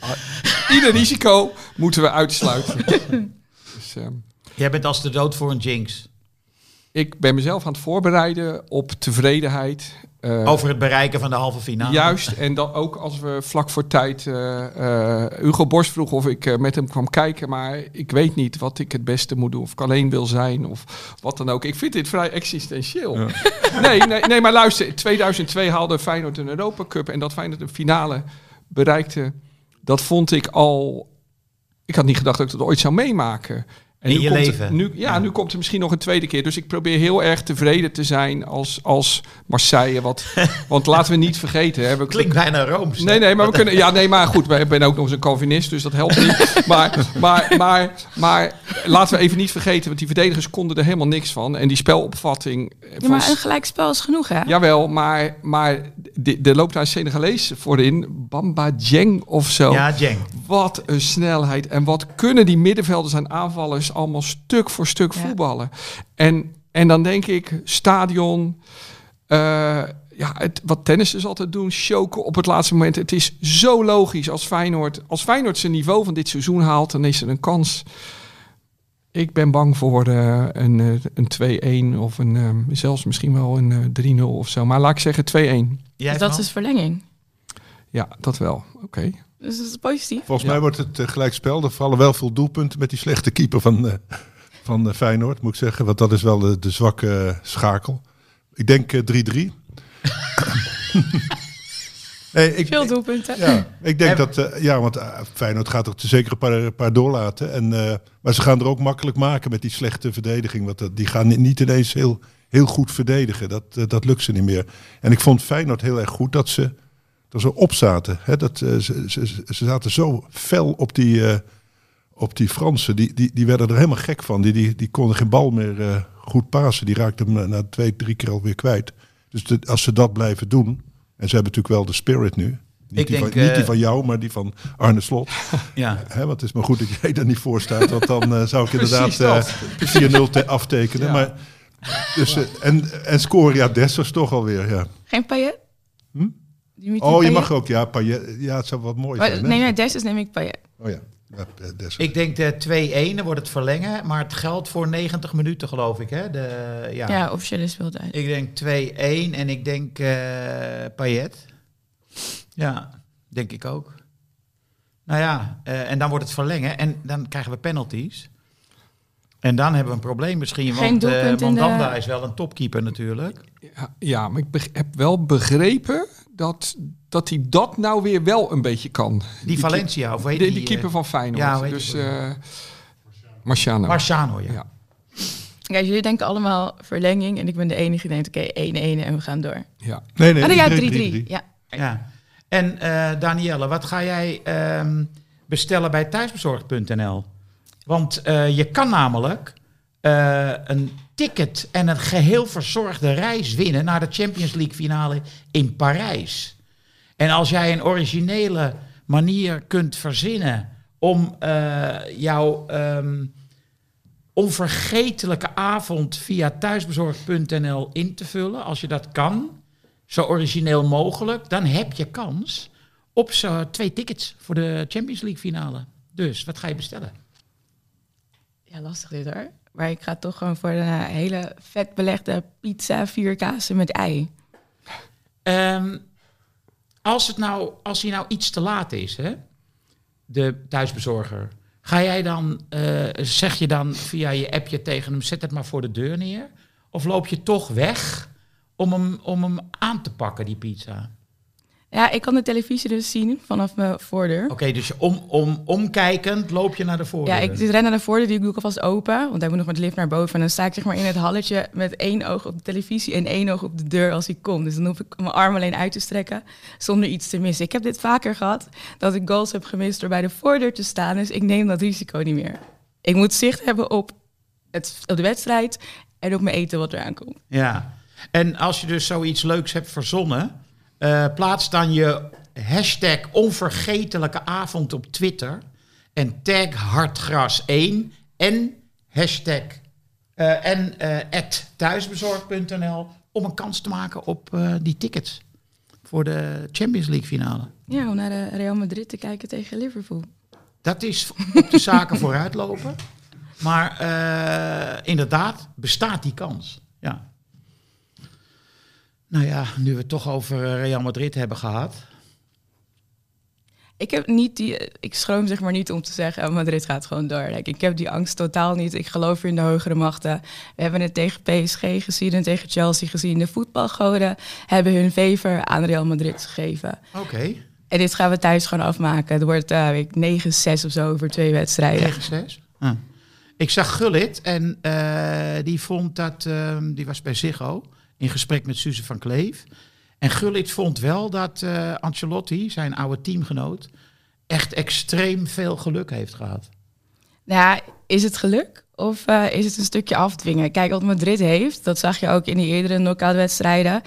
ieder risico moeten we uitsluiten. (laughs) dus, ehm, Jij bent als de dood voor een jinx. ik ben mezelf aan het voorbereiden op tevredenheid. Eh, Over het bereiken van de halve finale. Juist, en dan ook als we vlak voor tijd... eh, eh, Hugo Borst vroeg of ik met hem kwam kijken, maar ik weet niet wat ik het beste moet doen. Of ik alleen wil zijn, of wat dan ook. Ik vind dit vrij existentieel. (laughs) Nee, nee, nee, maar luister, in 2002 haalde Feyenoord een Europa Cup en dat Feyenoord een finale bereikte, dat vond ik al... Ik had niet gedacht dat ik dat ooit zou meemaken. En In nu je komt leven. Er, nu, ja, Ja. nu komt er misschien nog een tweede keer. Dus ik probeer heel erg tevreden te zijn als, als Marseille. Wat, (laughs) want laten we niet vergeten. Hè, we, Klinkt bijna Rooms. Nee, nee, maar we kunnen. Ja, nee, maar goed. Ik ben ook nog eens een Calvinist, dus dat helpt niet. (laughs) Maar, maar, maar, maar laten we even niet vergeten, want die verdedigers konden er helemaal niks van. En die spelopvatting. Ja, van maar een gelijkspel is genoeg, hè? Jawel, maar, maar de- er loopt daar een Senegalees voorin. Bamba Dieng of zo. Ja, Jeng. Wat een snelheid. En wat kunnen die middenvelders en aanvallers allemaal stuk voor stuk Ja. voetballen. En, en dan denk ik, stadion... eh, ja, het, wat tennissers altijd doen, choken op het laatste moment. Het is zo logisch als Feyenoord... Als Feyenoord zijn niveau van dit seizoen haalt, dan is er een kans... Ik ben bang voor eh, een, eh, een 2-1 of een, zelfs misschien wel een eh, 3-0 of zo. Maar laat ik zeggen 2-1. Jij Dus dat is verlenging. Ja, dat wel. Oké. Dus dat is positief. Volgens Ja. mij wordt het uh, gelijkspel. Er vallen wel veel doelpunten met die slechte keeper van, eh, van eh, Feyenoord, moet ik zeggen. Want dat is wel de, de zwakke eh, schakel. Ik denk eh, 3-3. (laughs) nee, ik, Veel doelpunten. Ja, ik denk En- dat, eh, ja, want eh, Feyenoord gaat er zeker een paar, paar doorlaten. En, eh, maar ze gaan er ook makkelijk maken met die slechte verdediging. Want dat- die gaan ni- niet ineens heel, heel goed verdedigen. Dat, eh, dat lukt ze niet meer. En ik vond Feyenoord heel erg goed dat ze, dat ze opzaten. Hè? Dat, eh, ze, ze, ze zaten zo fel op die, eh, op die Fransen. Die, die, die werden er helemaal gek van. Die, die, die konden geen bal meer eh, goed pasen. Die raakten hem na- twee, drie keer alweer kwijt. Dus de- als ze dat blijven doen. En ze hebben natuurlijk wel de spirit nu. Niet, Ik die, denk, van, niet die van jou, maar die van Arne Slot. (laughs) Ja. Hè, want het is maar goed dat jij er niet voor staat. Want dan zou ik inderdaad eh 4-0 te- aftekenen. Ja. Maar, dus, en, en scoren, ja, Dessers toch alweer. Ja. Geen Payet? Hm? Dimitri Oh, je mag ook. Ja, Payet, ja, het zou wat mooi Maar, zijn. hè? nee, nee, Dessus neem ik Payet. Oh ja, ja eh. Ik denk de 2-1, dan wordt het verlengen. Maar het geldt voor 90 minuten, geloof ik. Hè? De, ja. Ja, officiële speeltijd. Ik denk 2-1 en ik denk eh Payet. Ja, denk ik ook. Nou ja, eh, en dan wordt het verlengen en dan krijgen we penalties. En dan hebben we een probleem misschien, Geen want eh de- Mandanda is wel een topkeeper natuurlijk. Ja, ja, maar ik heb wel begrepen dat, dat hij dat nou weer wel een beetje kan. Die, Valencia, of weet die, die, die keeper eh, van Feyenoord. ja, dus eh Marciano. Marciano, ja. Ja. Kijk, jullie denken allemaal verlenging en ik ben de enige die denkt, oké, 1-1 en we gaan door. ja. Nee, nee, ah, nee, ja, 3-3. 3-3. Ja. Ja. En eh Danielle, wat ga jij ehm, bestellen bij thuisbezorgd.nl? Want eh, je kan namelijk eh, een ticket en een geheel verzorgde reis winnen naar de Champions League finale in Parijs. En als jij een originele manier kunt verzinnen om eh, jouw ehm, onvergetelijke avond via thuisbezorgd.nl in te vullen, als je dat kan, zo origineel mogelijk, dan heb je kans op twee tickets voor de Champions League finale. Dus wat ga je bestellen? ja, lastig dit hoor. Maar ik ga toch gewoon voor een eh, hele vet belegde pizza, vier kazen met ei. Ehm, als, het nou, als hij nou iets te laat is, hè, de thuisbezorger, ga jij dan, eh, zeg je dan via je appje tegen hem, zet het maar voor de deur neer? Of loop je toch weg om hem, om hem aan te pakken, die pizza? Ja, ik kan de televisie dus zien vanaf mijn voordeur. Oké, dus om, om, omkijkend loop je naar de voordeur. Ja, ik dus ren naar de voordeur, die doe ik alvast open. Want hij moet nog met de lift naar boven. En dan sta ik zeg maar in het halletje met één oog op de televisie en één oog op de deur als hij komt. Dus dan hoef ik mijn arm alleen uit te strekken zonder iets te missen. Ik heb dit vaker gehad, dat ik goals heb gemist door bij de voordeur te staan. Dus ik neem dat risico niet meer. Ik moet zicht hebben op, het, op de wedstrijd en op mijn eten wat eraan komt. Ja, en als je dus zoiets leuks hebt verzonnen, eh, plaats dan je hashtag onvergetelijke avond op Twitter en tag hartgras1 en hashtag eh, en eh at thuisbezorgd.nl om een kans te maken op die tickets voor de Champions League finale. Ja, om naar de Real Madrid te kijken tegen Liverpool. Dat is op de zaken (laughs) vooruitlopen. Maar inderdaad, bestaat die kans. Ja. Nou ja, nu we het toch over eh, Real Madrid hebben gehad. Ik heb niet die, ik schroom zeg maar niet om te zeggen, oh, Madrid gaat gewoon door. Like, ik heb die angst totaal niet. Ik geloof in de hogere machten. We hebben het tegen PSG gezien en tegen Chelsea gezien. De voetbalgoden hebben hun favor aan Real Madrid gegeven. Oké, En dit gaan we thuis gewoon afmaken. Het wordt uh, 9-6 of zo over twee wedstrijden. 9-6. Ah. Ik zag Gullit en eh, die vond dat, ehm, die was bij Ziggo in gesprek met Suze van Kleef. En Gullit vond wel dat eh, Ancelotti, zijn oude teamgenoot, echt extreem veel geluk heeft gehad. Nou is het geluk of eh, is het een stukje afdwingen? Kijk, wat Madrid heeft, dat zag je ook in die eerdere knockout wedstrijden.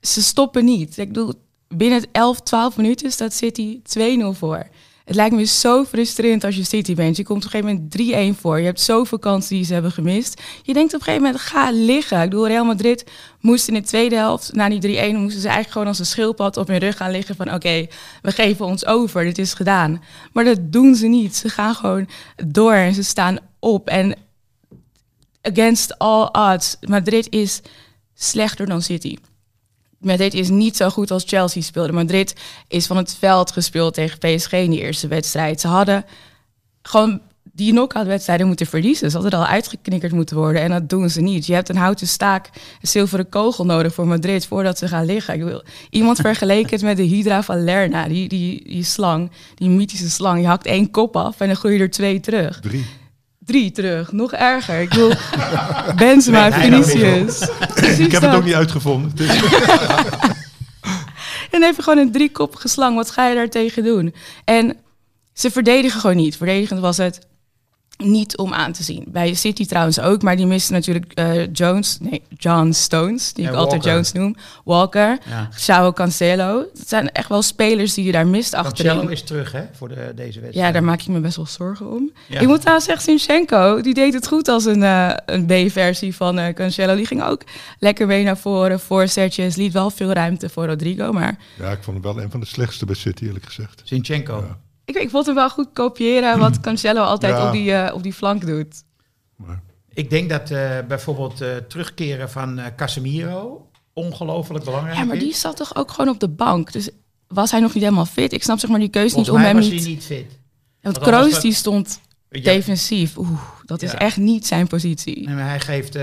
Ze stoppen niet. Ik bedoel, binnen 11, 12 minuten staat City 2-0 voor. Het lijkt me zo frustrerend als je City bent. Je komt op een gegeven moment 3-1 voor. Je hebt zoveel kansen die ze hebben gemist. Je denkt op een gegeven moment, ga liggen. Ik bedoel, Real Madrid moest in de tweede helft, na die 3-1, moesten ze eigenlijk gewoon als een schildpad op hun rug gaan liggen van oké, we geven ons over, dit is gedaan. Maar dat doen ze niet. Ze gaan gewoon door en ze staan op. En against all odds, Madrid is slechter dan City. Madrid is niet zo goed als Chelsea speelde. Madrid is van het veld gespeeld tegen PSG in die eerste wedstrijd. Ze hadden gewoon die knock-out wedstrijden moeten verliezen. Ze hadden al uitgeknikkerd moeten worden en dat doen ze niet. Je hebt een houten staak, een zilveren kogel nodig voor Madrid voordat ze gaan liggen. Ik wil, iemand (laughs) vergeleken het met de Hydra van Lerna, die, die, die slang, die mythische slang. Je hakt één kop af en dan groei je er twee terug. Drie. Drie terug, nog erger. Ik bedoel, (laughs) Benzema, Vinicius. Ik heb het ook niet uitgevonden. Is- (laughs) En dan heb je gewoon een driekoppige slang. Wat ga je daar tegen doen? En ze verdedigen gewoon niet. Verdedigend was het niet om aan te zien. Bij City trouwens ook, maar die misten natuurlijk eh, Jones, nee, John Stones, die Ja, ik altijd. Jones noem. Walker, Ja. Sao Cancelo. Dat zijn echt wel spelers die je daar mist Cancelo achterin. is terug hè, voor de, deze wedstrijd. Ja, daar maak ik me best wel zorgen om. Ja. Ik moet trouwens zeggen, Sinchenko, die deed het goed als een, eh, een B-versie van eh Cancelo. Die ging ook lekker mee naar voren, voorzetjes, liet wel veel ruimte voor Rodrigo, maar Ja, ik vond hem wel een van de slechtste bij City, eerlijk gezegd. Zinchenko. Ik, ik vond hem wel goed kopiëren wat (clears throat) Cancelo altijd Ja. op, die, eh, op die flank doet. Maar, Ik denk dat eh, bijvoorbeeld eh, terugkeren van eh, Casemiro ongelooflijk belangrijk Ja, maar is. die zat toch ook gewoon op de bank. Dus was hij nog niet helemaal fit? Ik snap zeg maar die keuze Volgens niet om hem was niet... hij niet fit. Want Kroos dat- die stond Ja, defensief. Oeh, dat is Ja. echt niet zijn positie. Nee, maar hij geeft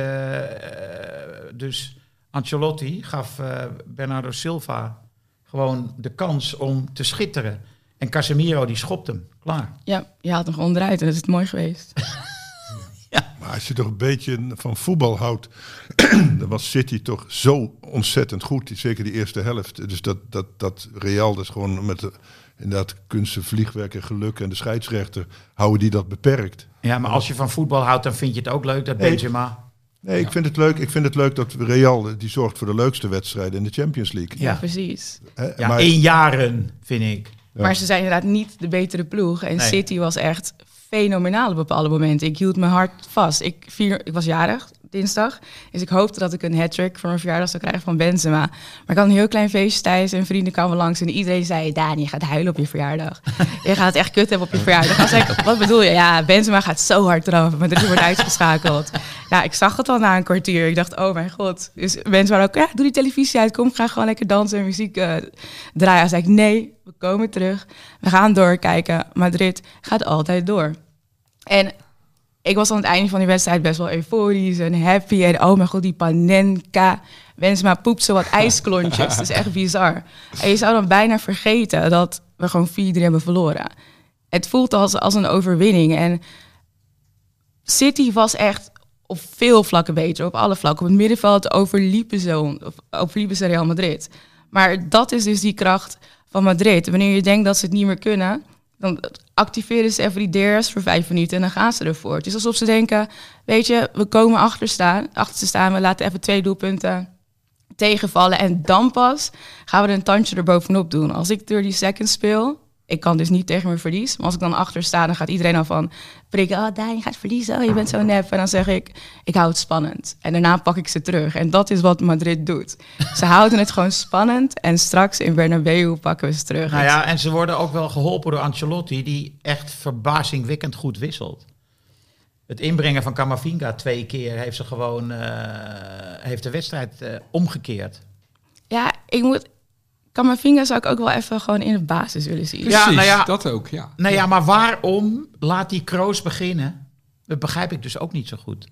dus Ancelotti gaf eh, Bernardo Silva gewoon de kans om te schitteren. En Casemiro die schopt hem. Klaar. Ja, je haalt hem gewoon onderuit en dat is het mooi geweest. (laughs) maar als je toch een beetje van voetbal houdt, (clears throat) dan was City toch zo ontzettend goed. Zeker die eerste helft. Dus dat, dat, dat Real, dat is gewoon met de, inderdaad kunsten, vliegwerk en geluk en de scheidsrechter, houden die dat beperkt. Ja, maar als je van voetbal houdt, dan vind je het ook leuk dat Nee. Benzema... Nee, ik vind het leuk. Ik vind het leuk dat Real die zorgt voor de leukste wedstrijden in de Champions League. Ja, Ja. precies. Hè, Ja, maar- één jaren, vind ik. Ja. Maar ze zijn inderdaad niet de betere ploeg. En Nee. City was echt fenomenaal op bepaalde momenten. Ik hield mijn hart vast. Ik, vier, ik was jarig dinsdag. Dus ik hoopte dat ik een hat-trick voor mijn verjaardag zou krijgen van Benzema. Maar ik had een heel klein feestje thuis en vrienden kwamen langs. En iedereen zei, Dani, je gaat huilen op je verjaardag. (laughs) je gaat het echt kut hebben op je verjaardag. Dan zei ik, wat bedoel je? Ja, Benzema gaat zo hard eraf. Maar er wordt uitgeschakeld. Ja, ik zag het al na een kwartier. Ik dacht, oh mijn god. Dus mensen waren ook, ja, doe die televisie uit. Kom, ga gewoon lekker dansen en muziek eh, draaien. Dan zei ik, nee, we komen terug. We gaan doorkijken. Madrid gaat altijd door. En ik was aan het einde van die wedstrijd best wel euforisch en happy. En oh mijn god, die panenka. Benzema poept zo wat (laughs) ijsklontjes. Dat is echt bizar. En je zou dan bijna vergeten dat we gewoon 4-3 hebben verloren. Het voelt als, als een overwinning. En City was echt op veel vlakken beter. Op alle vlakken. Op het middenveld overliepen ze, overliepen ze Real Madrid. Maar dat is dus die kracht van Madrid. Wanneer je denkt dat ze het niet meer kunnen... dan activeren ze even die DRS voor vijf minuten en dan gaan ze ervoor. Het is alsof ze denken, weet je, we komen achter, staan, achter te staan. We laten even twee doelpunten tegenvallen. En dan pas gaan we er een tandje erbovenop doen. Als ik 30 seconds speel, ik kan dus niet tegen mijn verlies. Maar als ik dan achter sta, dan gaat iedereen al van prikken. Oh, Daan, je gaat verliezen. Oh, je bent zo nep. En dan zeg ik, ik hou het spannend. En daarna pak ik ze terug. En dat is wat Madrid doet. Ze (laughs) houden het gewoon spannend. En straks in Bernabeu pakken we ze terug. Nou ja, en ze worden ook wel geholpen door Ancelotti, die echt verbazingwekkend goed wisselt. Het inbrengen van Camavinga twee keer heeft ze gewoon eh, heeft de wedstrijd eh, omgekeerd. Ja, ik moet... Camavinga zou ik ook wel even gewoon in de basis willen zien. Precies, nou ja. dat ook, ja. Nou ja, maar waarom laat die Kroos beginnen? Dat begrijp ik dus ook niet zo goed.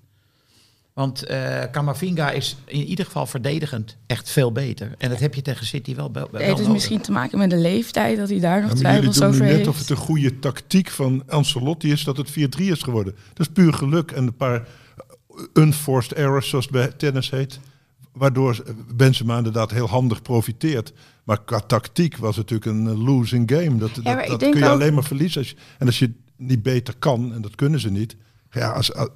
Want eh Camavinga is in ieder geval verdedigend echt veel beter. En dat heb je tegen City wel, wel, wel Het heeft nodig. misschien te maken met de leeftijd, dat hij daar nog Ja, twijfels over net heeft. of het een goede tactiek van Ancelotti is dat het 4-3 is geworden. Dat is puur geluk en een paar unforced errors, zoals het bij tennis heet. Waardoor Benzema inderdaad heel handig profiteert. Maar qua tactiek was het natuurlijk een eh, losing game. Dat, dat, kun je ook- alleen maar verliezen. Als je, en als je niet beter kan, en dat kunnen ze niet, ja, als, als-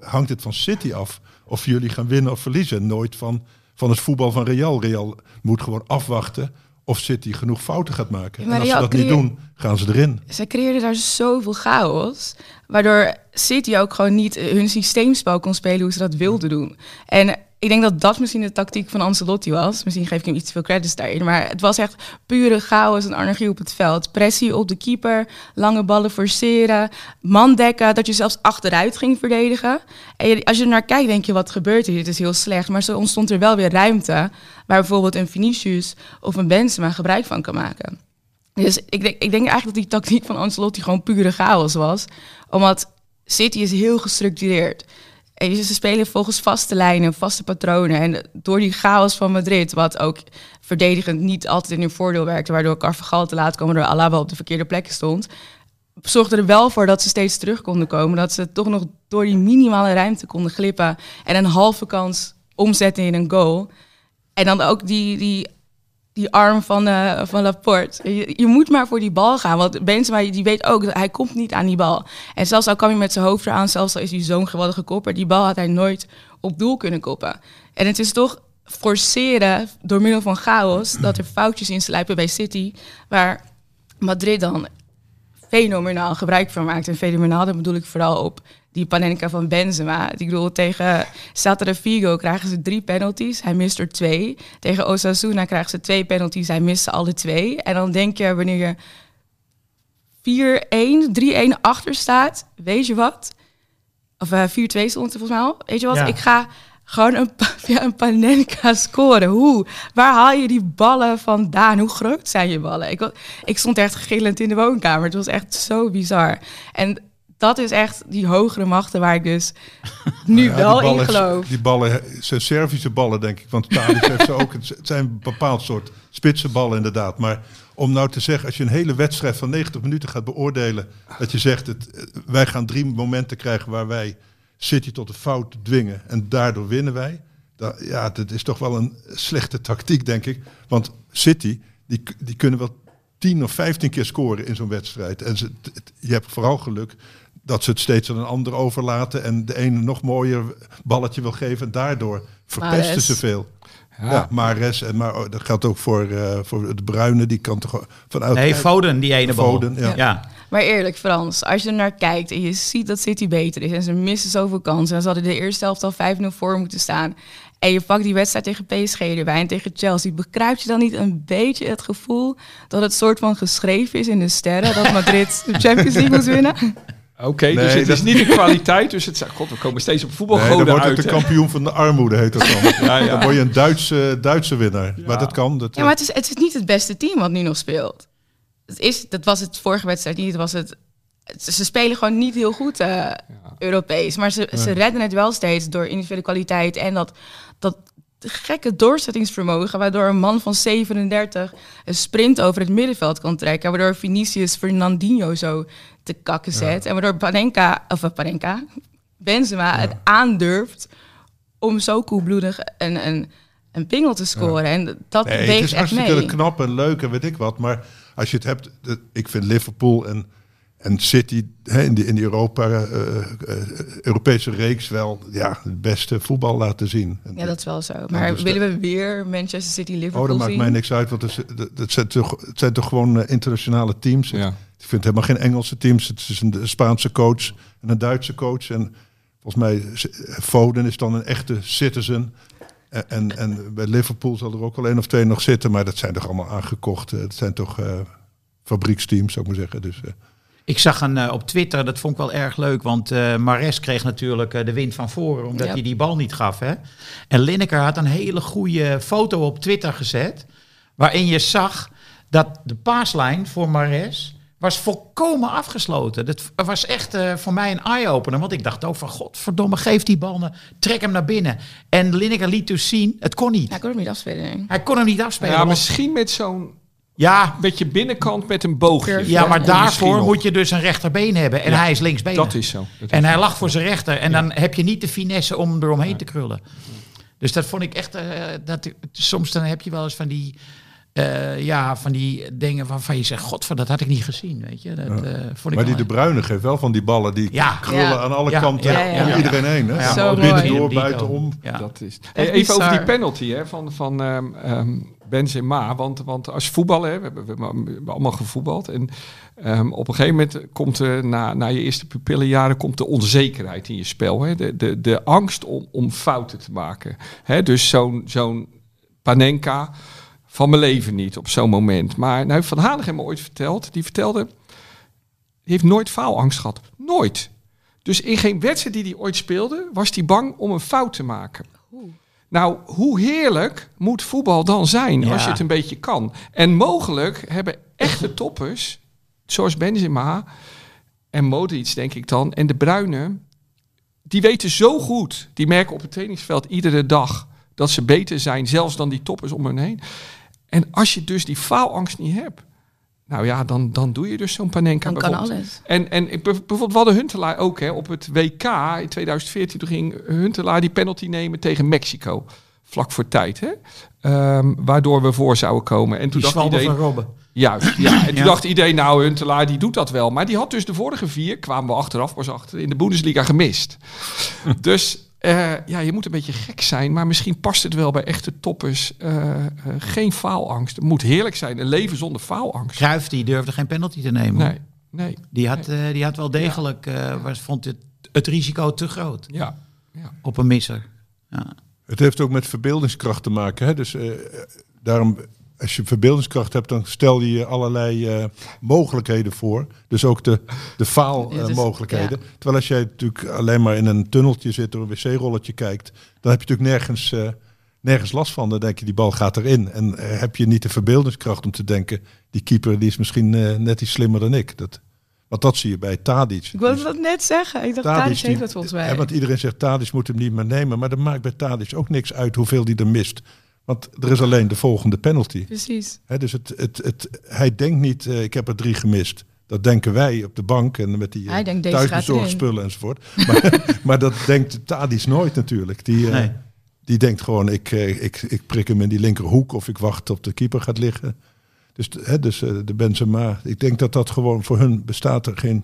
hangt het van City af of jullie gaan winnen of verliezen. Nooit van, van het voetbal van Real. Real moet gewoon afwachten of City genoeg fouten gaat maken. Ja, en als ze dat niet doen, gaan ze erin. Zij creëerden daar zoveel chaos. Waardoor City ook gewoon niet hun systeemspel kon spelen hoe ze dat wilden doen. En ik denk dat dat misschien de tactiek van Ancelotti was. Misschien geef ik hem iets te veel credits daarin. Maar het was echt pure chaos en anarchie op het veld. Pressie op de keeper, lange ballen forceren, man dekken. Dat je zelfs achteruit ging verdedigen. En als je er naar kijkt, denk je, wat gebeurt hier? Dit is heel slecht. Maar zo ontstond er wel weer ruimte... waar bijvoorbeeld een Vinicius of een Benzema gebruik van kan maken. Dus ik denk, ik denk eigenlijk dat die tactiek van Ancelotti gewoon pure chaos was. Omdat City is heel gestructureerd. En ze spelen volgens vaste lijnen, vaste patronen. En door die chaos van Madrid, wat ook verdedigend niet altijd in hun voordeel werkte... waardoor Carvajal te laat kwam, waardoor Alaba op de verkeerde plekken stond... zorgde er wel voor dat ze steeds terug konden komen. Dat ze toch nog door die minimale ruimte konden glippen... en een halve kans omzetten in een goal. En dan ook die, die die arm van, eh van Laporte. Je, je moet maar voor die bal gaan. Want Benzema die weet ook, dat hij komt niet aan die bal. En zelfs al kwam hij met zijn hoofd eraan, zelfs al is hij zo'n geweldige kopper, die bal had hij nooit op doel kunnen koppen. En het is toch forceren door middel van chaos dat er foutjes insluipen bij City, waar Madrid dan fenomenaal gebruik van maakt. En fenomenaal, dat bedoel ik vooral op die Panenka van Benzema. Ik bedoel, tegen Celta Vigo krijgen ze drie penalties. Hij mist er twee. Tegen Osasuna krijgen ze twee penalties. Hij mist ze alle twee. En dan denk je, wanneer je 4-1, 3-1 achter staat, weet je wat? Of eh 4-2 stond het volgens mij al. Weet je wat? Ja. Ik ga gewoon een, (laughs) via een Panenka scoren. Hoe? Waar haal je die ballen vandaan? Hoe groot zijn je ballen? Ik, ik stond echt gillend in de woonkamer. Het was echt zo bizar. En dat is echt die hogere machten waar ik dus (laughs) nu Ja, wel ballen, in geloof. Die ballen zijn Servische ballen, denk ik. Want Thalys heeft ze ook. Het zijn een bepaald soort spitse ballen, inderdaad. Maar om nou te zeggen, als je een hele wedstrijd van 90 minuten gaat beoordelen. dat je zegt, het, eh, wij gaan drie momenten krijgen waar wij City tot een fout dwingen. en daardoor winnen wij. Da- ja, dat is toch wel een slechte tactiek, denk ik. Want City, die, die kunnen wel 10 of 15 keer scoren in zo'n wedstrijd. En ze, je hebt vooral geluk dat ze het steeds aan een ander overlaten en de ene nog mooier balletje wil geven. En daardoor verpesten ze veel. Ja, Mares en maar oh, dat geldt ook voor, eh, voor de Bruine. Die kan toch vanuit. Nee, Foden, die ene bal. Foden, ja. ja. Maar eerlijk, Frans, als je er naar kijkt en je ziet dat City beter is en ze missen zoveel kansen en ze hadden de eerste helft al 5-0 voor moeten staan en je pakt die wedstrijd tegen PSG erbij en tegen Chelsea, begrijp je dan niet een beetje het gevoel dat het soort van geschreven is in de sterren dat Madrid de Champions League moet winnen? (laughs) Oké, Nee, dus het dat- is niet de kwaliteit. Dus het is, god, we komen steeds op Nee, voetbalgoden dan wordt het uit. de kampioen van de armoede, heet dat dan. (laughs) Ja, ja. Dan word je een Duitse, Duitse winnaar. Maar dat kan. Dat, Ja, maar het is, het is niet het beste team wat nu nog speelt. Het is, dat was het vorige wedstrijd niet. Het was het, het- ze spelen gewoon niet heel goed eh, Europees. Maar ze, ze redden het wel steeds door individuele kwaliteit en dat, dat gekke doorzettingsvermogen. Waardoor een man van 37 een sprint over het middenveld kan trekken. Waardoor Vinicius Fernandinho zo te kakken zet. En waardoor Panenka, of eh, Panenka, Benzema het aandurft om zo koelbloedig een, een, een pingel te scoren. En dat Nee, het weegt is echt hartstikke mee. knap en leuk en weet ik wat. Maar als je het hebt, de- ik vind Liverpool en, en City hè, in, die, in die Europa, eh, eh, Europese reeks wel ja, het beste voetbal laten zien. En- Ja, dat is wel zo. Maar dus willen we weer Manchester City Liverpool oh, dat maakt zien? mij niks uit, want het, zijn toch, het zijn toch gewoon eh, internationale teams. Ja. Ik vind helemaal geen Engelse teams. Het is een Spaanse coach en een Duitse coach. En volgens mij, Foden is dan een echte citizen. En, en, en bij Liverpool zal er ook wel één of twee nog zitten. Maar dat zijn toch allemaal aangekocht. Het zijn toch eh, fabrieksteams, zou ik maar zeggen. Dus, eh, Ik zag een eh, op Twitter, dat vond ik wel erg leuk, want eh Mares kreeg natuurlijk de wind van voren omdat Ja. hij die bal niet gaf. Hè? En Lineker had een hele goede foto op Twitter gezet, waarin je zag dat de paaslijn voor Mares was volkomen afgesloten. Dat was echt eh, voor mij een eye-opener. Want ik dacht ook van, godverdomme, geef die bal, trek hem naar binnen. En Lineker liet dus zien, het kon niet. Ik kon hem niet afspelen. Hij kon hem niet afspelen. Ja, want- misschien met zo'n ja, beetje binnenkant met een boogje. Ja, maar daarvoor moet je dus een rechterbeen hebben. En Ja, hij is linksbeen. Dat is zo. Dat En hij lag voor zijn rechter. En dan heb je niet de finesse om eromheen te krullen. Dus dat vond ik echt... eh, dat, soms dan heb je wel eens van die... eh, ja, van die dingen waarvan je zegt... God, dat had ik niet gezien, weet je. Dat eh, vond ik Maar die De Bruyne geeft wel van die ballen die Ja. krullen Ja. aan alle Ja, kanten ja, ja, om ja. iedereen heen. Hè? Ja, Zo Binnendoor, mooi. buitenom. Ja. Dat is. Hey, even over die penalty hè, van, van ehm ehm, Benzema. Want, want als voetballen, hè, we, hebben, we hebben allemaal gevoetbald. En ehm, op een gegeven moment komt er na, na je eerste pupillenjaren komt de onzekerheid in je spel. Hè? De, de, de angst om, om fouten te maken. Hè? Dus zo'n zo'n Panenka van mijn leven niet op zo'n moment. Maar nou, Van Hanegem me ooit verteld. Die vertelde, die heeft nooit faalangst gehad. Nooit. Dus in geen wedstrijd die hij ooit speelde, was hij bang om een fout te maken. Nou, hoe heerlijk moet voetbal dan zijn als je het een beetje kan? En mogelijk hebben echte (laughs) toppers, zoals Benzema en Modric denk ik dan, en De Bruyne, die weten zo goed, die merken op het trainingsveld iedere dag dat ze beter zijn, zelfs dan die toppers om hen heen. En als je dus die faalangst niet hebt, nou ja, dan, dan doe je dus zo'n Panenka Dan kan alles. En, en ik, bijvoorbeeld, we hadden Huntelaar ook hè, op het WK in 2014. Toen ging Huntelaar die penalty nemen tegen Mexico. Vlak voor tijd. Hè? Ehm, waardoor we voor zouden komen. En toen Die dacht iedereen... van Robben. Juist, ja. En toen Ja. dacht iedereen, nou, Huntelaar die doet dat wel. Maar die had dus de vorige vier, kwamen we achteraf pas achter, in de Bundesliga gemist. dus eh, ja, je moet een beetje gek zijn. Maar misschien past het wel bij echte toppers. eh, eh, geen faalangst. Het moet heerlijk zijn. Een leven zonder faalangst. Cruijff, die durfde geen penalty te nemen. Nee, nee. Die, had, eh, die had wel degelijk... eh, was, vond het, het risico te groot Ja, ja. op een misser. Ja. Het heeft ook met verbeeldingskracht te maken. Hè? Dus eh, daarom, als je verbeeldingskracht hebt, dan stel je je allerlei eh, mogelijkheden voor. Dus ook de, de Ja, dus- faalmogelijkheden. Terwijl als jij natuurlijk alleen maar in een tunneltje zit, door een wc-rolletje kijkt, dan heb je natuurlijk nergens, eh, nergens last van. Dan denk je, die bal gaat erin. En eh, heb je niet de verbeeldingskracht om te denken, die keeper die is misschien net iets slimmer dan ik. Dat, want dat zie je bij Tadic. Ik wilde dat net zeggen. Ik dacht, Tadic, Tadic die- heeft dat volgens mij. Ja, want iedereen zegt Tadic moet hem niet meer nemen. Maar dat maakt bij Tadic ook niks uit hoeveel hij er mist. Want er is alleen de volgende penalty. Precies. Hè, dus het, het, het, hij denkt niet, eh, ik heb er drie gemist. Dat denken wij op de bank en met die eh, Hij denkt, deze gaat thuisbezorgspullen enzovoort. (laughs) Maar, maar dat denkt Tadic nooit natuurlijk. Die, eh, Nee. die denkt gewoon, ik, eh, ik, ik prik hem in die linkerhoek of ik wacht op de keeper gaat liggen. Dus, hè, dus eh, de Benzema, ik denk dat dat gewoon voor hun bestaat er geen,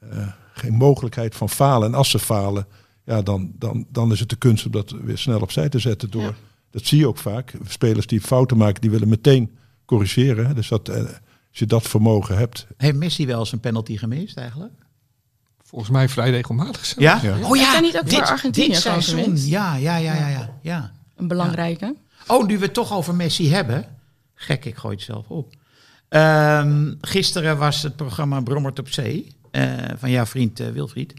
eh, geen mogelijkheid van falen. En als ze falen, ja, dan, dan, dan is het de kunst om dat weer snel opzij te zetten door. Ja. Dat zie je ook vaak. Spelers die fouten maken, die willen meteen corrigeren. Dus dat, eh, als je dat vermogen hebt. Heeft Messi wel eens een penalty gemist eigenlijk? Volgens mij vrij regelmatig zo. Ja? Ja. Oh ja, niet ook voor Argentinië dit seizoen. Ja, ja, ja, ja, ja, ja. Een belangrijke. Oh, nu we het toch over Messi hebben. Gek, ik gooi het zelf op. Ehm, gisteren was het programma Brommert op Zee. eh, van jouw vriend eh, Wilfried.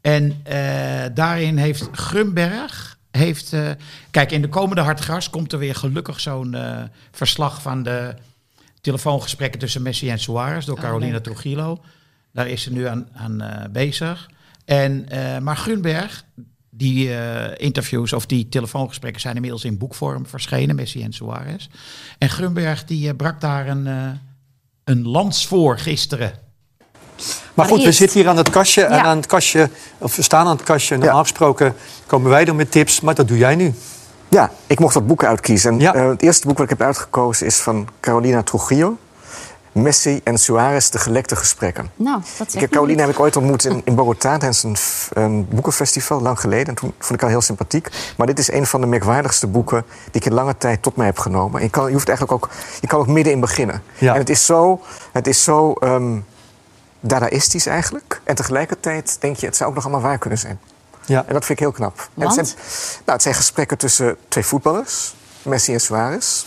En eh, daarin heeft Grunberg... Heeft, eh, kijk, in de komende Hartgras komt er weer gelukkig zo'n eh, verslag van de telefoongesprekken tussen Messi en Suarez door Oh, Carolina leuk. Trujillo. Daar is ze nu aan, aan eh, bezig. En, maar Grunberg, die interviews of die telefoongesprekken zijn inmiddels in boekvorm verschenen, Messi en Suarez. En Grunberg die brak daar een, een lans voor gisteren. Maar goed, we zitten hier aan het kastje. En Ja. aan het kastje, of we staan aan het kastje. Normaal gesproken komen wij dan met tips, maar dat doe jij nu. Ja, ik mocht wat boeken uitkiezen. En, Ja. eh, het eerste boek wat ik heb uitgekozen is van Carolina Trujillo. Messi en Suarez, de gelekte gesprekken. Nou, dat Ik zegt heb Carolina heb ik ooit ontmoet in, in Bogota tijdens een, boekenfestival, lang geleden. En toen vond ik haar heel sympathiek. Maar dit is een van de merkwaardigste boeken die ik in lange tijd tot mij heb genomen. En je, kan, je, hoeft eigenlijk ook, je kan ook middenin beginnen. Ja. En het is zo, het is zo ehm, dadaïstisch eigenlijk. En tegelijkertijd denk je, het zou ook nog allemaal waar kunnen zijn. Ja. En dat vind ik heel knap. En Want? het, zijn, nou, het zijn gesprekken tussen twee voetballers, Messi en Suarez.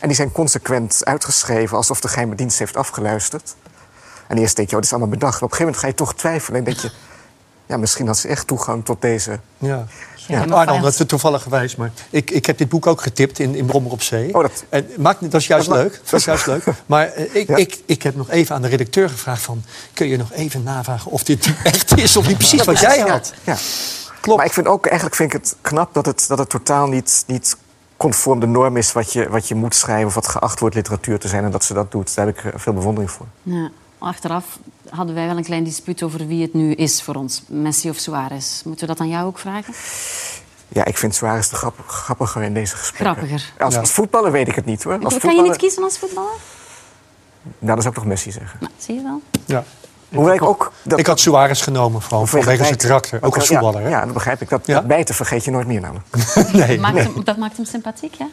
En die zijn consequent uitgeschreven alsof de geheime dienst heeft afgeluisterd. En eerst denk je, oh, dit is allemaal bedacht. Maar op een gegeven moment ga je toch twijfelen. En denk je, ja, misschien had ze echt toegang tot deze... Ja. Ja. Ja, Arno, dat is toevallig geweest. Maar ik, ik heb dit boek ook getipt in, in Brommer op Zee. Oh, dat- En maakt, dat is juist Dat ma- leuk. Dat is juist leuk. (laughs) Maar eh, ik, Ja. ik, ik heb nog even aan de redacteur gevraagd van... kun je nog even navragen of dit (laughs) echt is of niet precies wat jij had? Ja, ja. Klopt. Maar ik vind ook, eigenlijk vind ik het knap dat het, dat het totaal niet, niet conform de norm is wat je, wat je moet schrijven of wat geacht wordt literatuur te zijn en dat ze dat doet. Daar heb ik eh, veel bewondering voor. Ja, achteraf hadden wij wel een klein dispuut over wie het nu is voor ons. Messi of Suarez. Moeten we dat aan jou ook vragen? Ja, ik vind Suarez de grapp, grappiger in deze gesprekken. Grappiger. Als, als voetballer weet ik het niet hoor. Als kan je niet kiezen als voetballer? Nou, dan zou ik toch Messi zeggen. Nou, zie je wel. Ja. Hoewel ik ook... Dat, Ik had Suarez genomen, vooral vanwege zijn karakter. Ook als ja, voetballer. hè? Ja, dat begrijp ik. Dat, Ja? dat bijten vergeet je nooit meer namelijk. (laughs) Nee, Maakt nee. hem, dat maakt hem sympathiek, ja?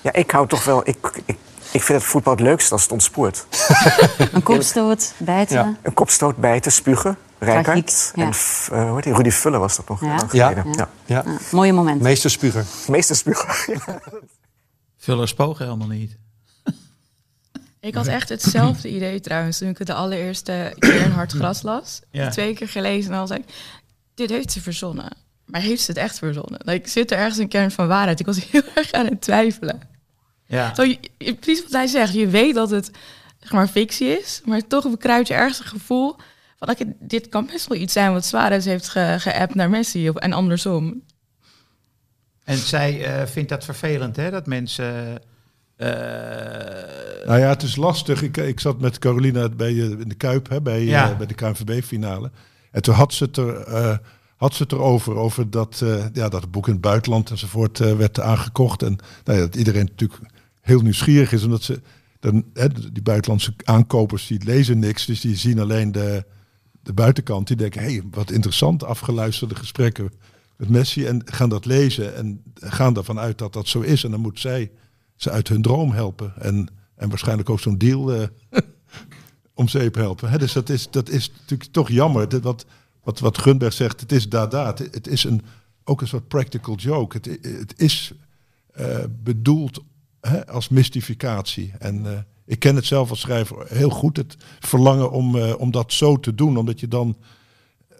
Ja, ik hou toch wel... Ik, ik, ik vind het voetbal het leukst als het ontspoort. (laughs) Een kopstoot, bijten. Ja. Een kopstoot, bijten, spugen, Rijkaard. Ja. En eh, hoe heet? Rudy Vuller was dat nog. Ja. Ja. Ja. ja. Ja. Ja, mooie moment. Meester Spuger. Meester spugen. (laughs) Vuller spogen helemaal niet. (laughs) Ik had echt hetzelfde idee trouwens toen ik het de allereerste keer in Hard Gras las. Ja. Twee keer gelezen en dan zei ik, dit heeft ze verzonnen. Maar heeft ze het echt verzonnen? Like, zit er ergens een kern van waarheid? Ik was heel erg aan het twijfelen. Ja. Zo, je- precies wat hij zegt, je weet dat het zeg maar, fictie is, maar toch bekruipt je ergens een gevoel van, oké, dit kan best wel iets zijn wat Suarez heeft ge- geappt naar Messi of, en andersom. En zij eh, vindt dat vervelend, hè? Dat mensen... eh, Nou ja, het is lastig. Ik, ik zat met Carolina bij, eh, in de Kuip, hè, bij, Ja. bij de KNVB-finale. En toen had ze het, er, eh, had ze het erover, over dat, eh, ja, dat het boek in het buitenland enzovoort eh, werd aangekocht. En nou ja, dat iedereen natuurlijk heel nieuwsgierig is, omdat ze, dan, hè, die buitenlandse aankopers, die lezen niks, dus die zien alleen de, de buitenkant. Die denken, hé, hey, wat interessant, afgeluisterde gesprekken met Messi. En gaan dat lezen en gaan ervan uit dat dat zo is. En dan moet zij ze uit hun droom helpen. En, en waarschijnlijk ook zo'n deal eh, (laughs) om zeep helpen. Hè, dus dat is, dat is natuurlijk toch jammer. Wat, wat, wat Gunberg zegt, het is dada. Het, is een, ook een soort practical joke. Het, het is eh, bedoeld als mystificatie. En eh, ik ken het zelf als schrijver heel goed. Het verlangen om, eh, om dat zo te doen. Omdat je dan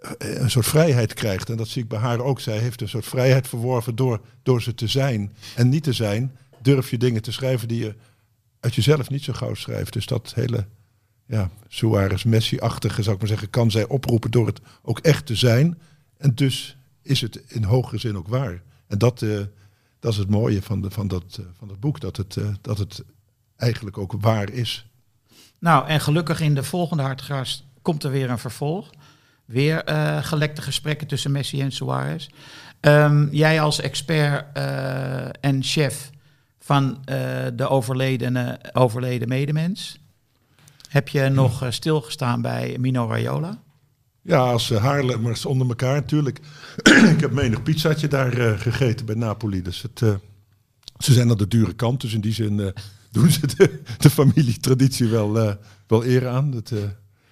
eh, een soort vrijheid krijgt. En dat zie ik bij haar ook. Zij heeft een soort vrijheid verworven door, door ze te zijn. En niet te zijn, durf je dingen te schrijven die je uit jezelf niet zo gauw schrijft. Dus dat hele ja, Suarez Messi-achtige, zou ik maar zeggen, kan zij oproepen door het ook echt te zijn. En dus is het in hogere zin ook waar. En dat, dat is het mooie van, de, van, dat, eh, van dat boek, dat het, eh, dat het eigenlijk ook waar is. Nou, en gelukkig in de volgende Hartgras komt er weer een vervolg. Weer eh, gelekte gesprekken tussen Messi en Suarez. Ehm, jij als expert en chef van de overledene, overleden medemens. Heb je nog stilgestaan bij Mino Raiola? Ja, als uh, Haarlemmers onder elkaar natuurlijk. (clears throat) ik heb menig pizzaatje daar uh, gegeten bij Napoli. Dus het, uh, ze zijn aan de dure kant. Dus in die zin uh, (laughs) doen ze de, de familietraditie wel, wel eer aan. Dat,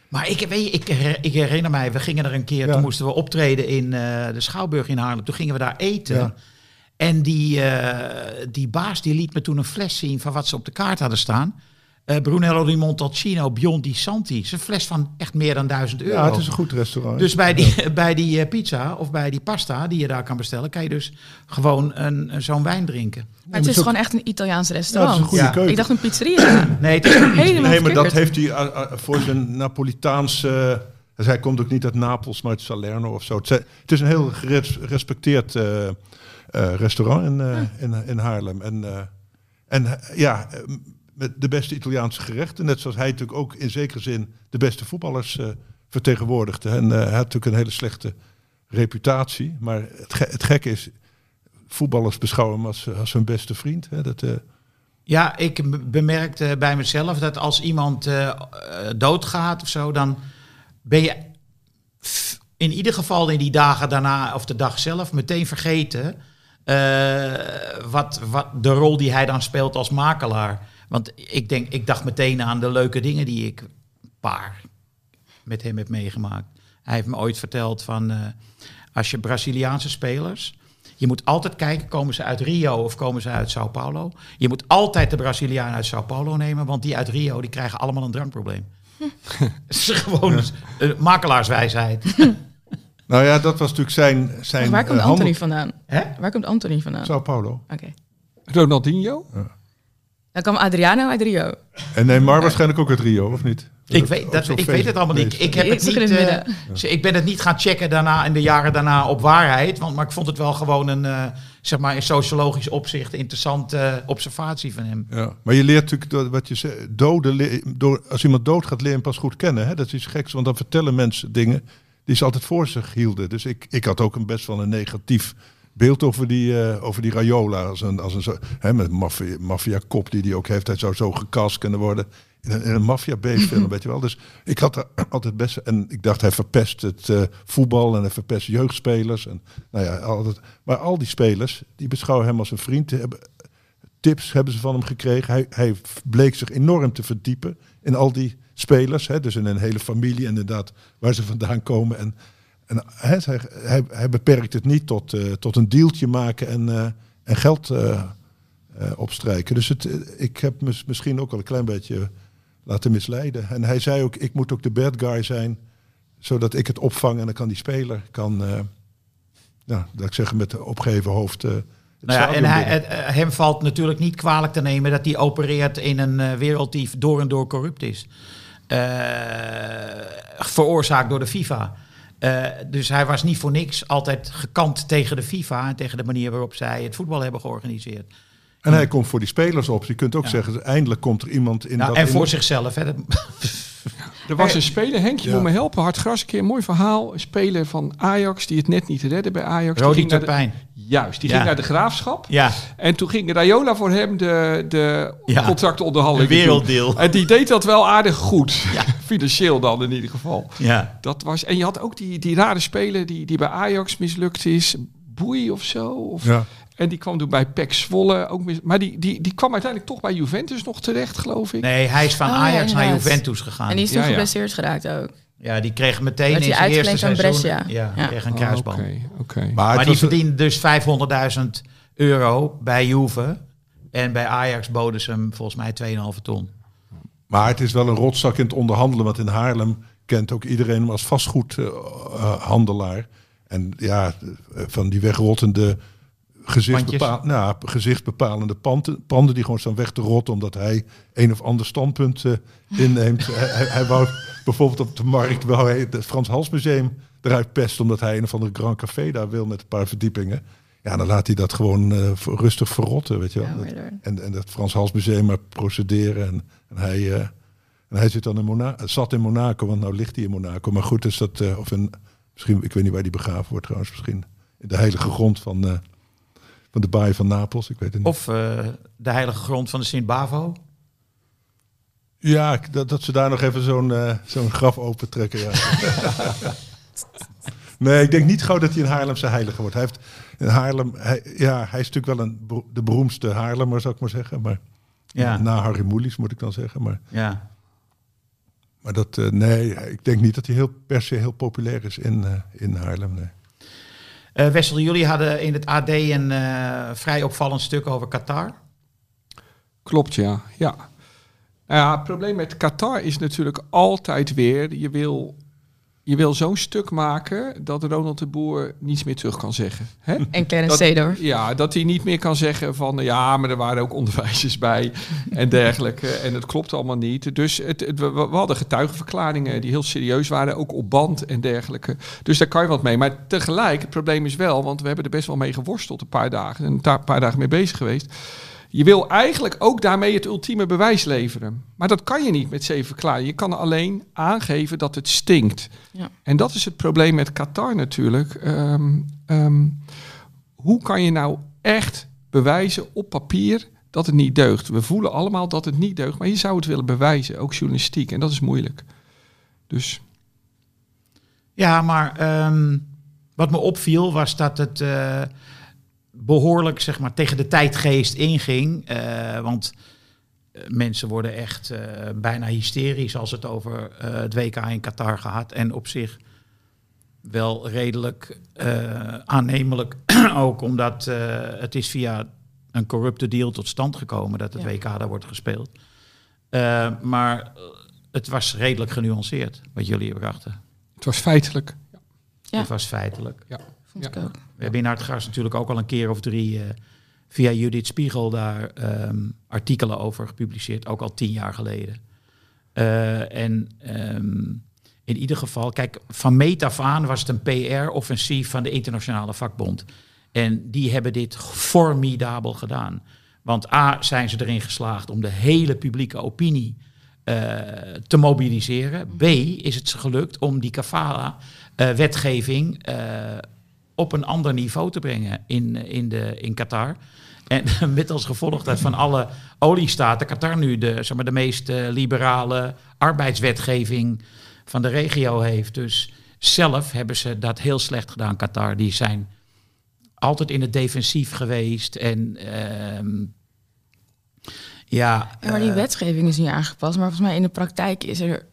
maar ik, weet je, ik, ik, herinner mij, we gingen er een keer, ja. toen moesten we optreden in de Schouwburg in Haarlem. Toen gingen we daar eten. Ja. En die, die baas die liet me toen een fles zien van wat ze op de kaart hadden staan. Uh, Brunello di Montalcino Biondi Santi. is een fles van echt meer dan 1000 euro. Ja, het is een goed restaurant. Dus bij die, ja. (laughs) bij die uh, pizza of bij die pasta die je daar kan bestellen, kan je dus gewoon een, een zo'n wijn drinken. Maar het is, gewoon echt een Italiaans restaurant. Ja, het is een goede keuken. Ik dacht een pizzeria. nee, het is helemaal Nee, maar dat heeft hij uh, voor zijn Napolitaans... dus hij komt ook niet uit Napels, maar uit Salerno of zo. Het, is een heel gerespecteerd uh, restaurant in, in, in Haarlem. En, en ja met de beste Italiaanse gerechten. Net zoals hij natuurlijk ook in zekere zin de beste voetballers uh, vertegenwoordigde. En uh, hij had natuurlijk een hele slechte reputatie. Maar het, het gekke is, voetballers beschouwen hem als, als hun beste vriend. Hè? Dat, uh... Ja, ik bemerkte bij mezelf dat als iemand doodgaat of zo, dan ben je in ieder geval in die dagen daarna of de dag zelf meteen vergeten wat, wat de rol die hij dan speelt als makelaar. Want ik, denk, ik dacht meteen aan de leuke dingen die ik een paar met hem heb meegemaakt. Hij heeft me ooit verteld van uh, als je Braziliaanse spelers. Je moet altijd kijken, komen ze uit Rio of komen ze uit Sao Paulo? Je moet altijd de Braziliaan uit Sao Paulo nemen, want die uit Rio die krijgen allemaal een drankprobleem. (laughs) Het is gewoon uh, makelaarswijsheid. (laughs) Nou ja, dat was natuurlijk zijn... zijn Dus waar komt eh, Anthony handel- vandaan? Hè? Waar komt Anthony vandaan? Sao Paulo. Oké. Ronaldinho? Dan kwam Adriano uit Rio. En Neymar waarschijnlijk ook uit Rio, of niet? Ik weet, dat, ik weet het allemaal niet. Ik, heb het niet in het midden. dus ik ben het niet gaan checken daarna in de jaren daarna op waarheid. Want, maar ik vond het wel gewoon een, eh, zeg maar, in sociologisch opzicht interessante eh, observatie van hem. Ja, maar je leert natuurlijk door wat je zegt, doden, door, als iemand doodgaat, leer je hem pas goed kennen. Hè? Dat is iets geks, want dan vertellen mensen dingen die ze altijd voor zich hielden. Dus ik, ik had ook een best wel een negatief beeld over die, eh, over die Raiola. Als een, als een, zo- hè, met maffia- maffia-kop die die ook heeft. Hij zou zo gekast kunnen worden in een, in een maffia-B-film, weet je wel. Dus ik had er (clears throat) altijd best... En ik dacht, hij verpest het eh, voetbal en hij verpest jeugdspelers. En, nou ja, altijd, maar al die spelers, die beschouwen hem als een vriend. Hebben, tips hebben ze van hem gekregen. Hij, hij bleek zich enorm te verdiepen in al die spelers. Hè? Dus in een hele familie inderdaad waar ze vandaan komen. En, en hij, hij, hij beperkt het niet tot, eh, tot een deeltje maken en, eh, en geld eh, opstrijken. Dus het, ik heb me misschien ook wel een klein beetje laten misleiden. En hij zei ook, ik moet ook de bad guy zijn, zodat ik het opvang en dan kan die speler, kan, ja, dat ik zeg met opgeheven hoofd... Nou ja, en hij, hem valt natuurlijk niet kwalijk te nemen dat hij opereert in een wereld die door en door corrupt is. Veroorzaakt door de FIFA. Eh, dus hij was niet voor niks altijd gekant tegen de FIFA en tegen de manier waarop zij het voetbal hebben georganiseerd. En hij komt voor die spelers op. Je kunt ook zeggen, eindelijk komt er iemand in Nou, dat... en in- voor zichzelf. Hè. Er was een speler, Henk, je Ja. moet me helpen. Hartgras, een keer een mooi verhaal. Een speler van Ajax die het net niet redde bij Ajax. Die Rodi ging naar de- Turpijn. Juist, die Ja. ging naar de graafschap. Ja, En toen ging Rayola voor hem de, de Ja. contractonderhandeling doen. En die deed dat wel aardig goed. Ja. (laughs) Financieel dan in ieder geval. ja. Dat was, en je had ook die, die rare speler die, die bij Ajax mislukt is. Boei of zo. Of, Ja. En die kwam toen bij PEC Zwolle ook mis, Maar die, die, die kwam uiteindelijk toch bij Juventus nog terecht, geloof ik. Nee, hij is van Oh, ja, Ajax naar. Juventus gegaan. En die is toen Ja, ja. geblesseerd geraakt ook. Ja, die kreeg meteen in zijn eerste seizoen... Brescia. Ja, Ja. kreeg een Oh, kruisband. Oké, oké. Maar, die verdiende dus 500.000 euro bij Juve. En bij Ajax boden ze hem volgens mij 2,5 ton. maar het is wel een rotzak in het onderhandelen. Want in Haarlem kent ook iedereen hem als vastgoedhandelaar. en ja, van die wegrottende gezichtsbepaal, nou, gezichtsbepalende panden, panden die gewoon staan weg te rotten. Omdat hij een of ander standpunt eh, inneemt. (laughs) hij, hij, hij wou bijvoorbeeld op de markt hij het Frans Halsmuseum eruit pesten. Omdat hij een of andere Grand Café daar wil met een paar verdiepingen. Ja, dan laat hij dat gewoon eh, voor- rustig verrotten, weet je wel. Ja, Dat- en, en dat Frans Hals Museum maar procederen. En, en, hij, eh, en hij zit dan in Mona zat in Monaco, want nou ligt hij in Monaco. Maar goed, is dat, eh, of in, misschien, ik weet niet waar die begraven wordt trouwens, misschien in de heilige grond van, eh, van de baai van Napels. Ik weet het niet. Of eh, de heilige grond van de Sint-Bavo. Ja, dat, dat ze daar nog even zo'n eh, zo'n graf opentrekken. Ja. (laughs) nee, ik denk niet gauw dat hij een Haarlemse heilige wordt. Hij heeft in Haarlem, hij, ja, hij is natuurlijk wel een, de beroemdste Haarlemmer, zou ik maar zeggen. Maar, Ja. Na Harry Moelis moet ik dan zeggen. Maar Ja. Maar dat, eh, nee, ik denk niet dat hij heel, per se heel populair is in, eh, in Haarlem. Nee. Eh, Wessel, jullie hadden in het AD een eh, vrij opvallend stuk over Qatar. Klopt, ja. ja. Nou ja, het probleem met Qatar is natuurlijk altijd weer... je wil, je wil zo'n stuk maken dat Ronald de Boer niets meer terug kan zeggen. Hè? En Clarence Seedorf. Ja, dat hij niet meer kan zeggen van... ja, maar er waren ook onderwijzers bij en dergelijke. En het klopt allemaal niet. Dus het, het- we, we hadden getuigenverklaringen die heel serieus waren. Ook op band en dergelijke. Dus daar kan je wat mee. Maar tegelijk, het probleem is wel... want we hebben er best wel mee geworsteld een paar dagen. En een paar dagen mee bezig geweest. Je wil eigenlijk ook daarmee het ultieme bewijs leveren. Maar dat kan je niet met zeven verklaringen. Je kan alleen aangeven dat het stinkt. Ja. En dat is het probleem met Qatar natuurlijk. Ehm, ehm, hoe kan je nou echt bewijzen op papier dat het niet deugt? We voelen allemaal dat het niet deugt, maar je zou het willen bewijzen, ook journalistiek. En dat is moeilijk. Dus Ja, maar ehm, wat me opviel was dat het eh, behoorlijk zeg maar, tegen de tijdgeest inging. Eh, want eh, mensen worden echt eh, bijna hysterisch als het over eh, het WK in Qatar gaat. En op zich wel redelijk eh, aannemelijk (clears throat) ook, omdat eh, het is via een corrupte deal tot stand gekomen dat het Ja. WK daar wordt gespeeld. Eh, maar het was redelijk genuanceerd wat jullie brachten. het was feitelijk. Ja. Dat was feitelijk. Ja. Vond ik Ja. ook. We hebben in Hartgras natuurlijk ook al een keer of drie eh, via Judith Spiegel daar ehm, artikelen over gepubliceerd, ook al tien jaar geleden. Eh, en ehm, in ieder geval, kijk, van meet af aan was het een PR-offensief van de Internationale Vakbond. En die hebben dit formidabel gedaan. Want A, zijn ze erin geslaagd om de hele publieke opinie eh, te mobiliseren. B, is het ze gelukt om die kafala-wetgeving op een ander niveau te brengen in, in, de, in Qatar. En (laughs) met als gevolg dat van alle oliestaten Qatar nu de, zeg maar, de meest eh, liberale arbeidswetgeving van de regio heeft. Dus zelf hebben ze dat heel slecht gedaan, Qatar. Die zijn altijd in het defensief geweest. En ehm, ja, Ja, maar die eh, wetgeving is niet aangepast. Maar volgens mij in de praktijk is er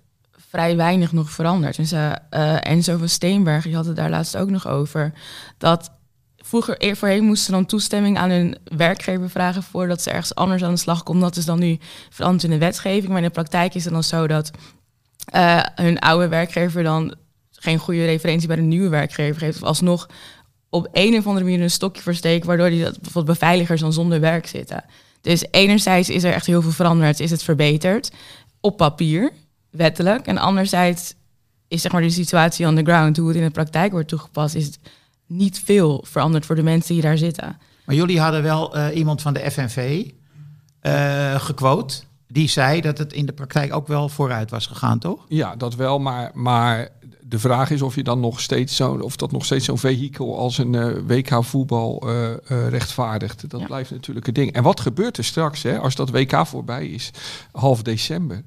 vrij weinig nog veranderd. En ze, eh Enzo van Steenberg, die had het daar laatst ook nog over. Dat vroeger, eer voorheen moesten ze dan toestemming aan hun werkgever vragen voordat ze ergens anders aan de slag komen. Dat is dan nu veranderd in de wetgeving. Maar in de praktijk is het dan zo dat eh, hun oude werkgever dan geen goede referentie bij de nieuwe werkgever geeft. Of alsnog op een of andere manier een stokje voor steken, waardoor die dat bijvoorbeeld beveiligers dan zonder werk zitten. Dus enerzijds is er echt heel veel veranderd, is het verbeterd op papier, wettelijk. En anderzijds is zeg maar de situatie on the ground, hoe het in de praktijk wordt toegepast, is niet veel veranderd voor de mensen die daar zitten. Maar jullie hadden wel eh, iemand van de FNV eh gequote. Die zei dat het in de praktijk ook wel vooruit was gegaan, toch? Ja, dat wel, maar, maar de vraag is of je dan nog steeds zo, of dat nog steeds zo'n vehikel als een eh, WK voetbal eh, eh, rechtvaardigt. Dat Ja. blijft natuurlijk het ding. En wat gebeurt er straks, hè, als dat WK voorbij is, half december?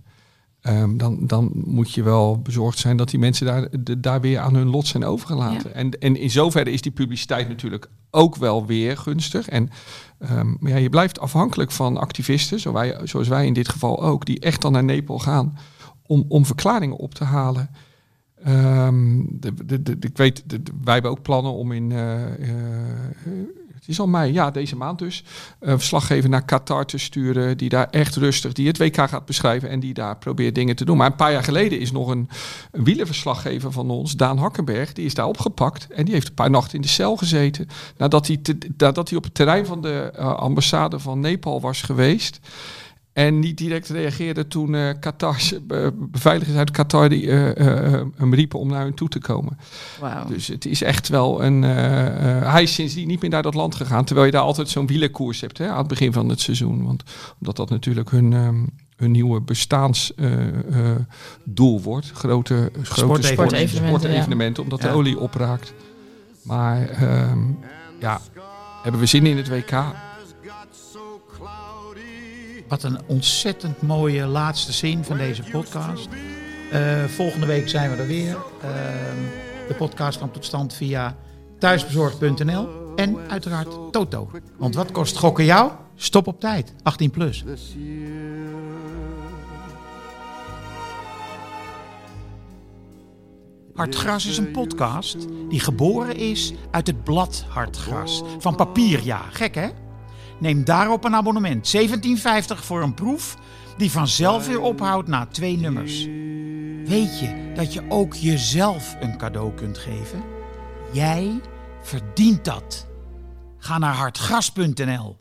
Ehm, dan, dan moet je wel bezorgd zijn dat die mensen daar, de- daar weer aan hun lot zijn overgelaten. En, en in zoverre is die publiciteit natuurlijk ook wel weer gunstig. En ehm, maar ja, je blijft afhankelijk van activisten, zoals wij, zoals wij in dit geval ook, die echt dan naar Nepal gaan om, om verklaringen op te halen. Ehm, de, de, de, ik weet, wij hebben ook plannen om in. eh, eh, het is al mei, ja, deze maand dus. Een verslaggever naar Qatar te sturen. Die daar echt rustig, die het WK gaat beschrijven. En die daar probeert dingen te doen. Maar een paar jaar geleden is nog een, een wielerverslaggever van ons, Daan Hakkenberg. Die is daar opgepakt. En die heeft een paar nachten in de cel gezeten. Nadat hij, nadat hij op het terrein van de eh, ambassade van Nepal was geweest. En niet direct reageerde toen eh Qatar's eh, beveiligers uit Qatar die, eh, eh, eh, hem riepen om naar hun toe te komen. Wauw. Dus het is echt wel een. eh, eh, hij is sindsdien niet meer naar dat land gegaan. Terwijl je daar altijd zo'n wielerkoers hebt hè, aan het begin van het seizoen. Want omdat dat natuurlijk hun, ehm, hun nieuwe bestaansdoel wordt. Grote, grote sport- Sportevenementen, sportevenementen, omdat Ja. de olie opraakt. Maar ehm, ja, hebben we zin in het WK? Wat een ontzettend mooie laatste zin van deze podcast. Eh, volgende week zijn we er weer. Ehm, de podcast kwam tot stand via thuisbezorgd.nl en uiteraard Toto. Want wat kost gokken jou? Stop op tijd. 18 plus. Hartgras is een podcast die geboren is uit het blad Hartgras. Van papier, ja. Gek hè? Neem daarop een abonnement. 17,50 voor een proef die vanzelf weer ophoudt na twee nummers. Weet je dat je ook jezelf een cadeau kunt geven? Jij verdient dat. Ga naar hartgras.nl.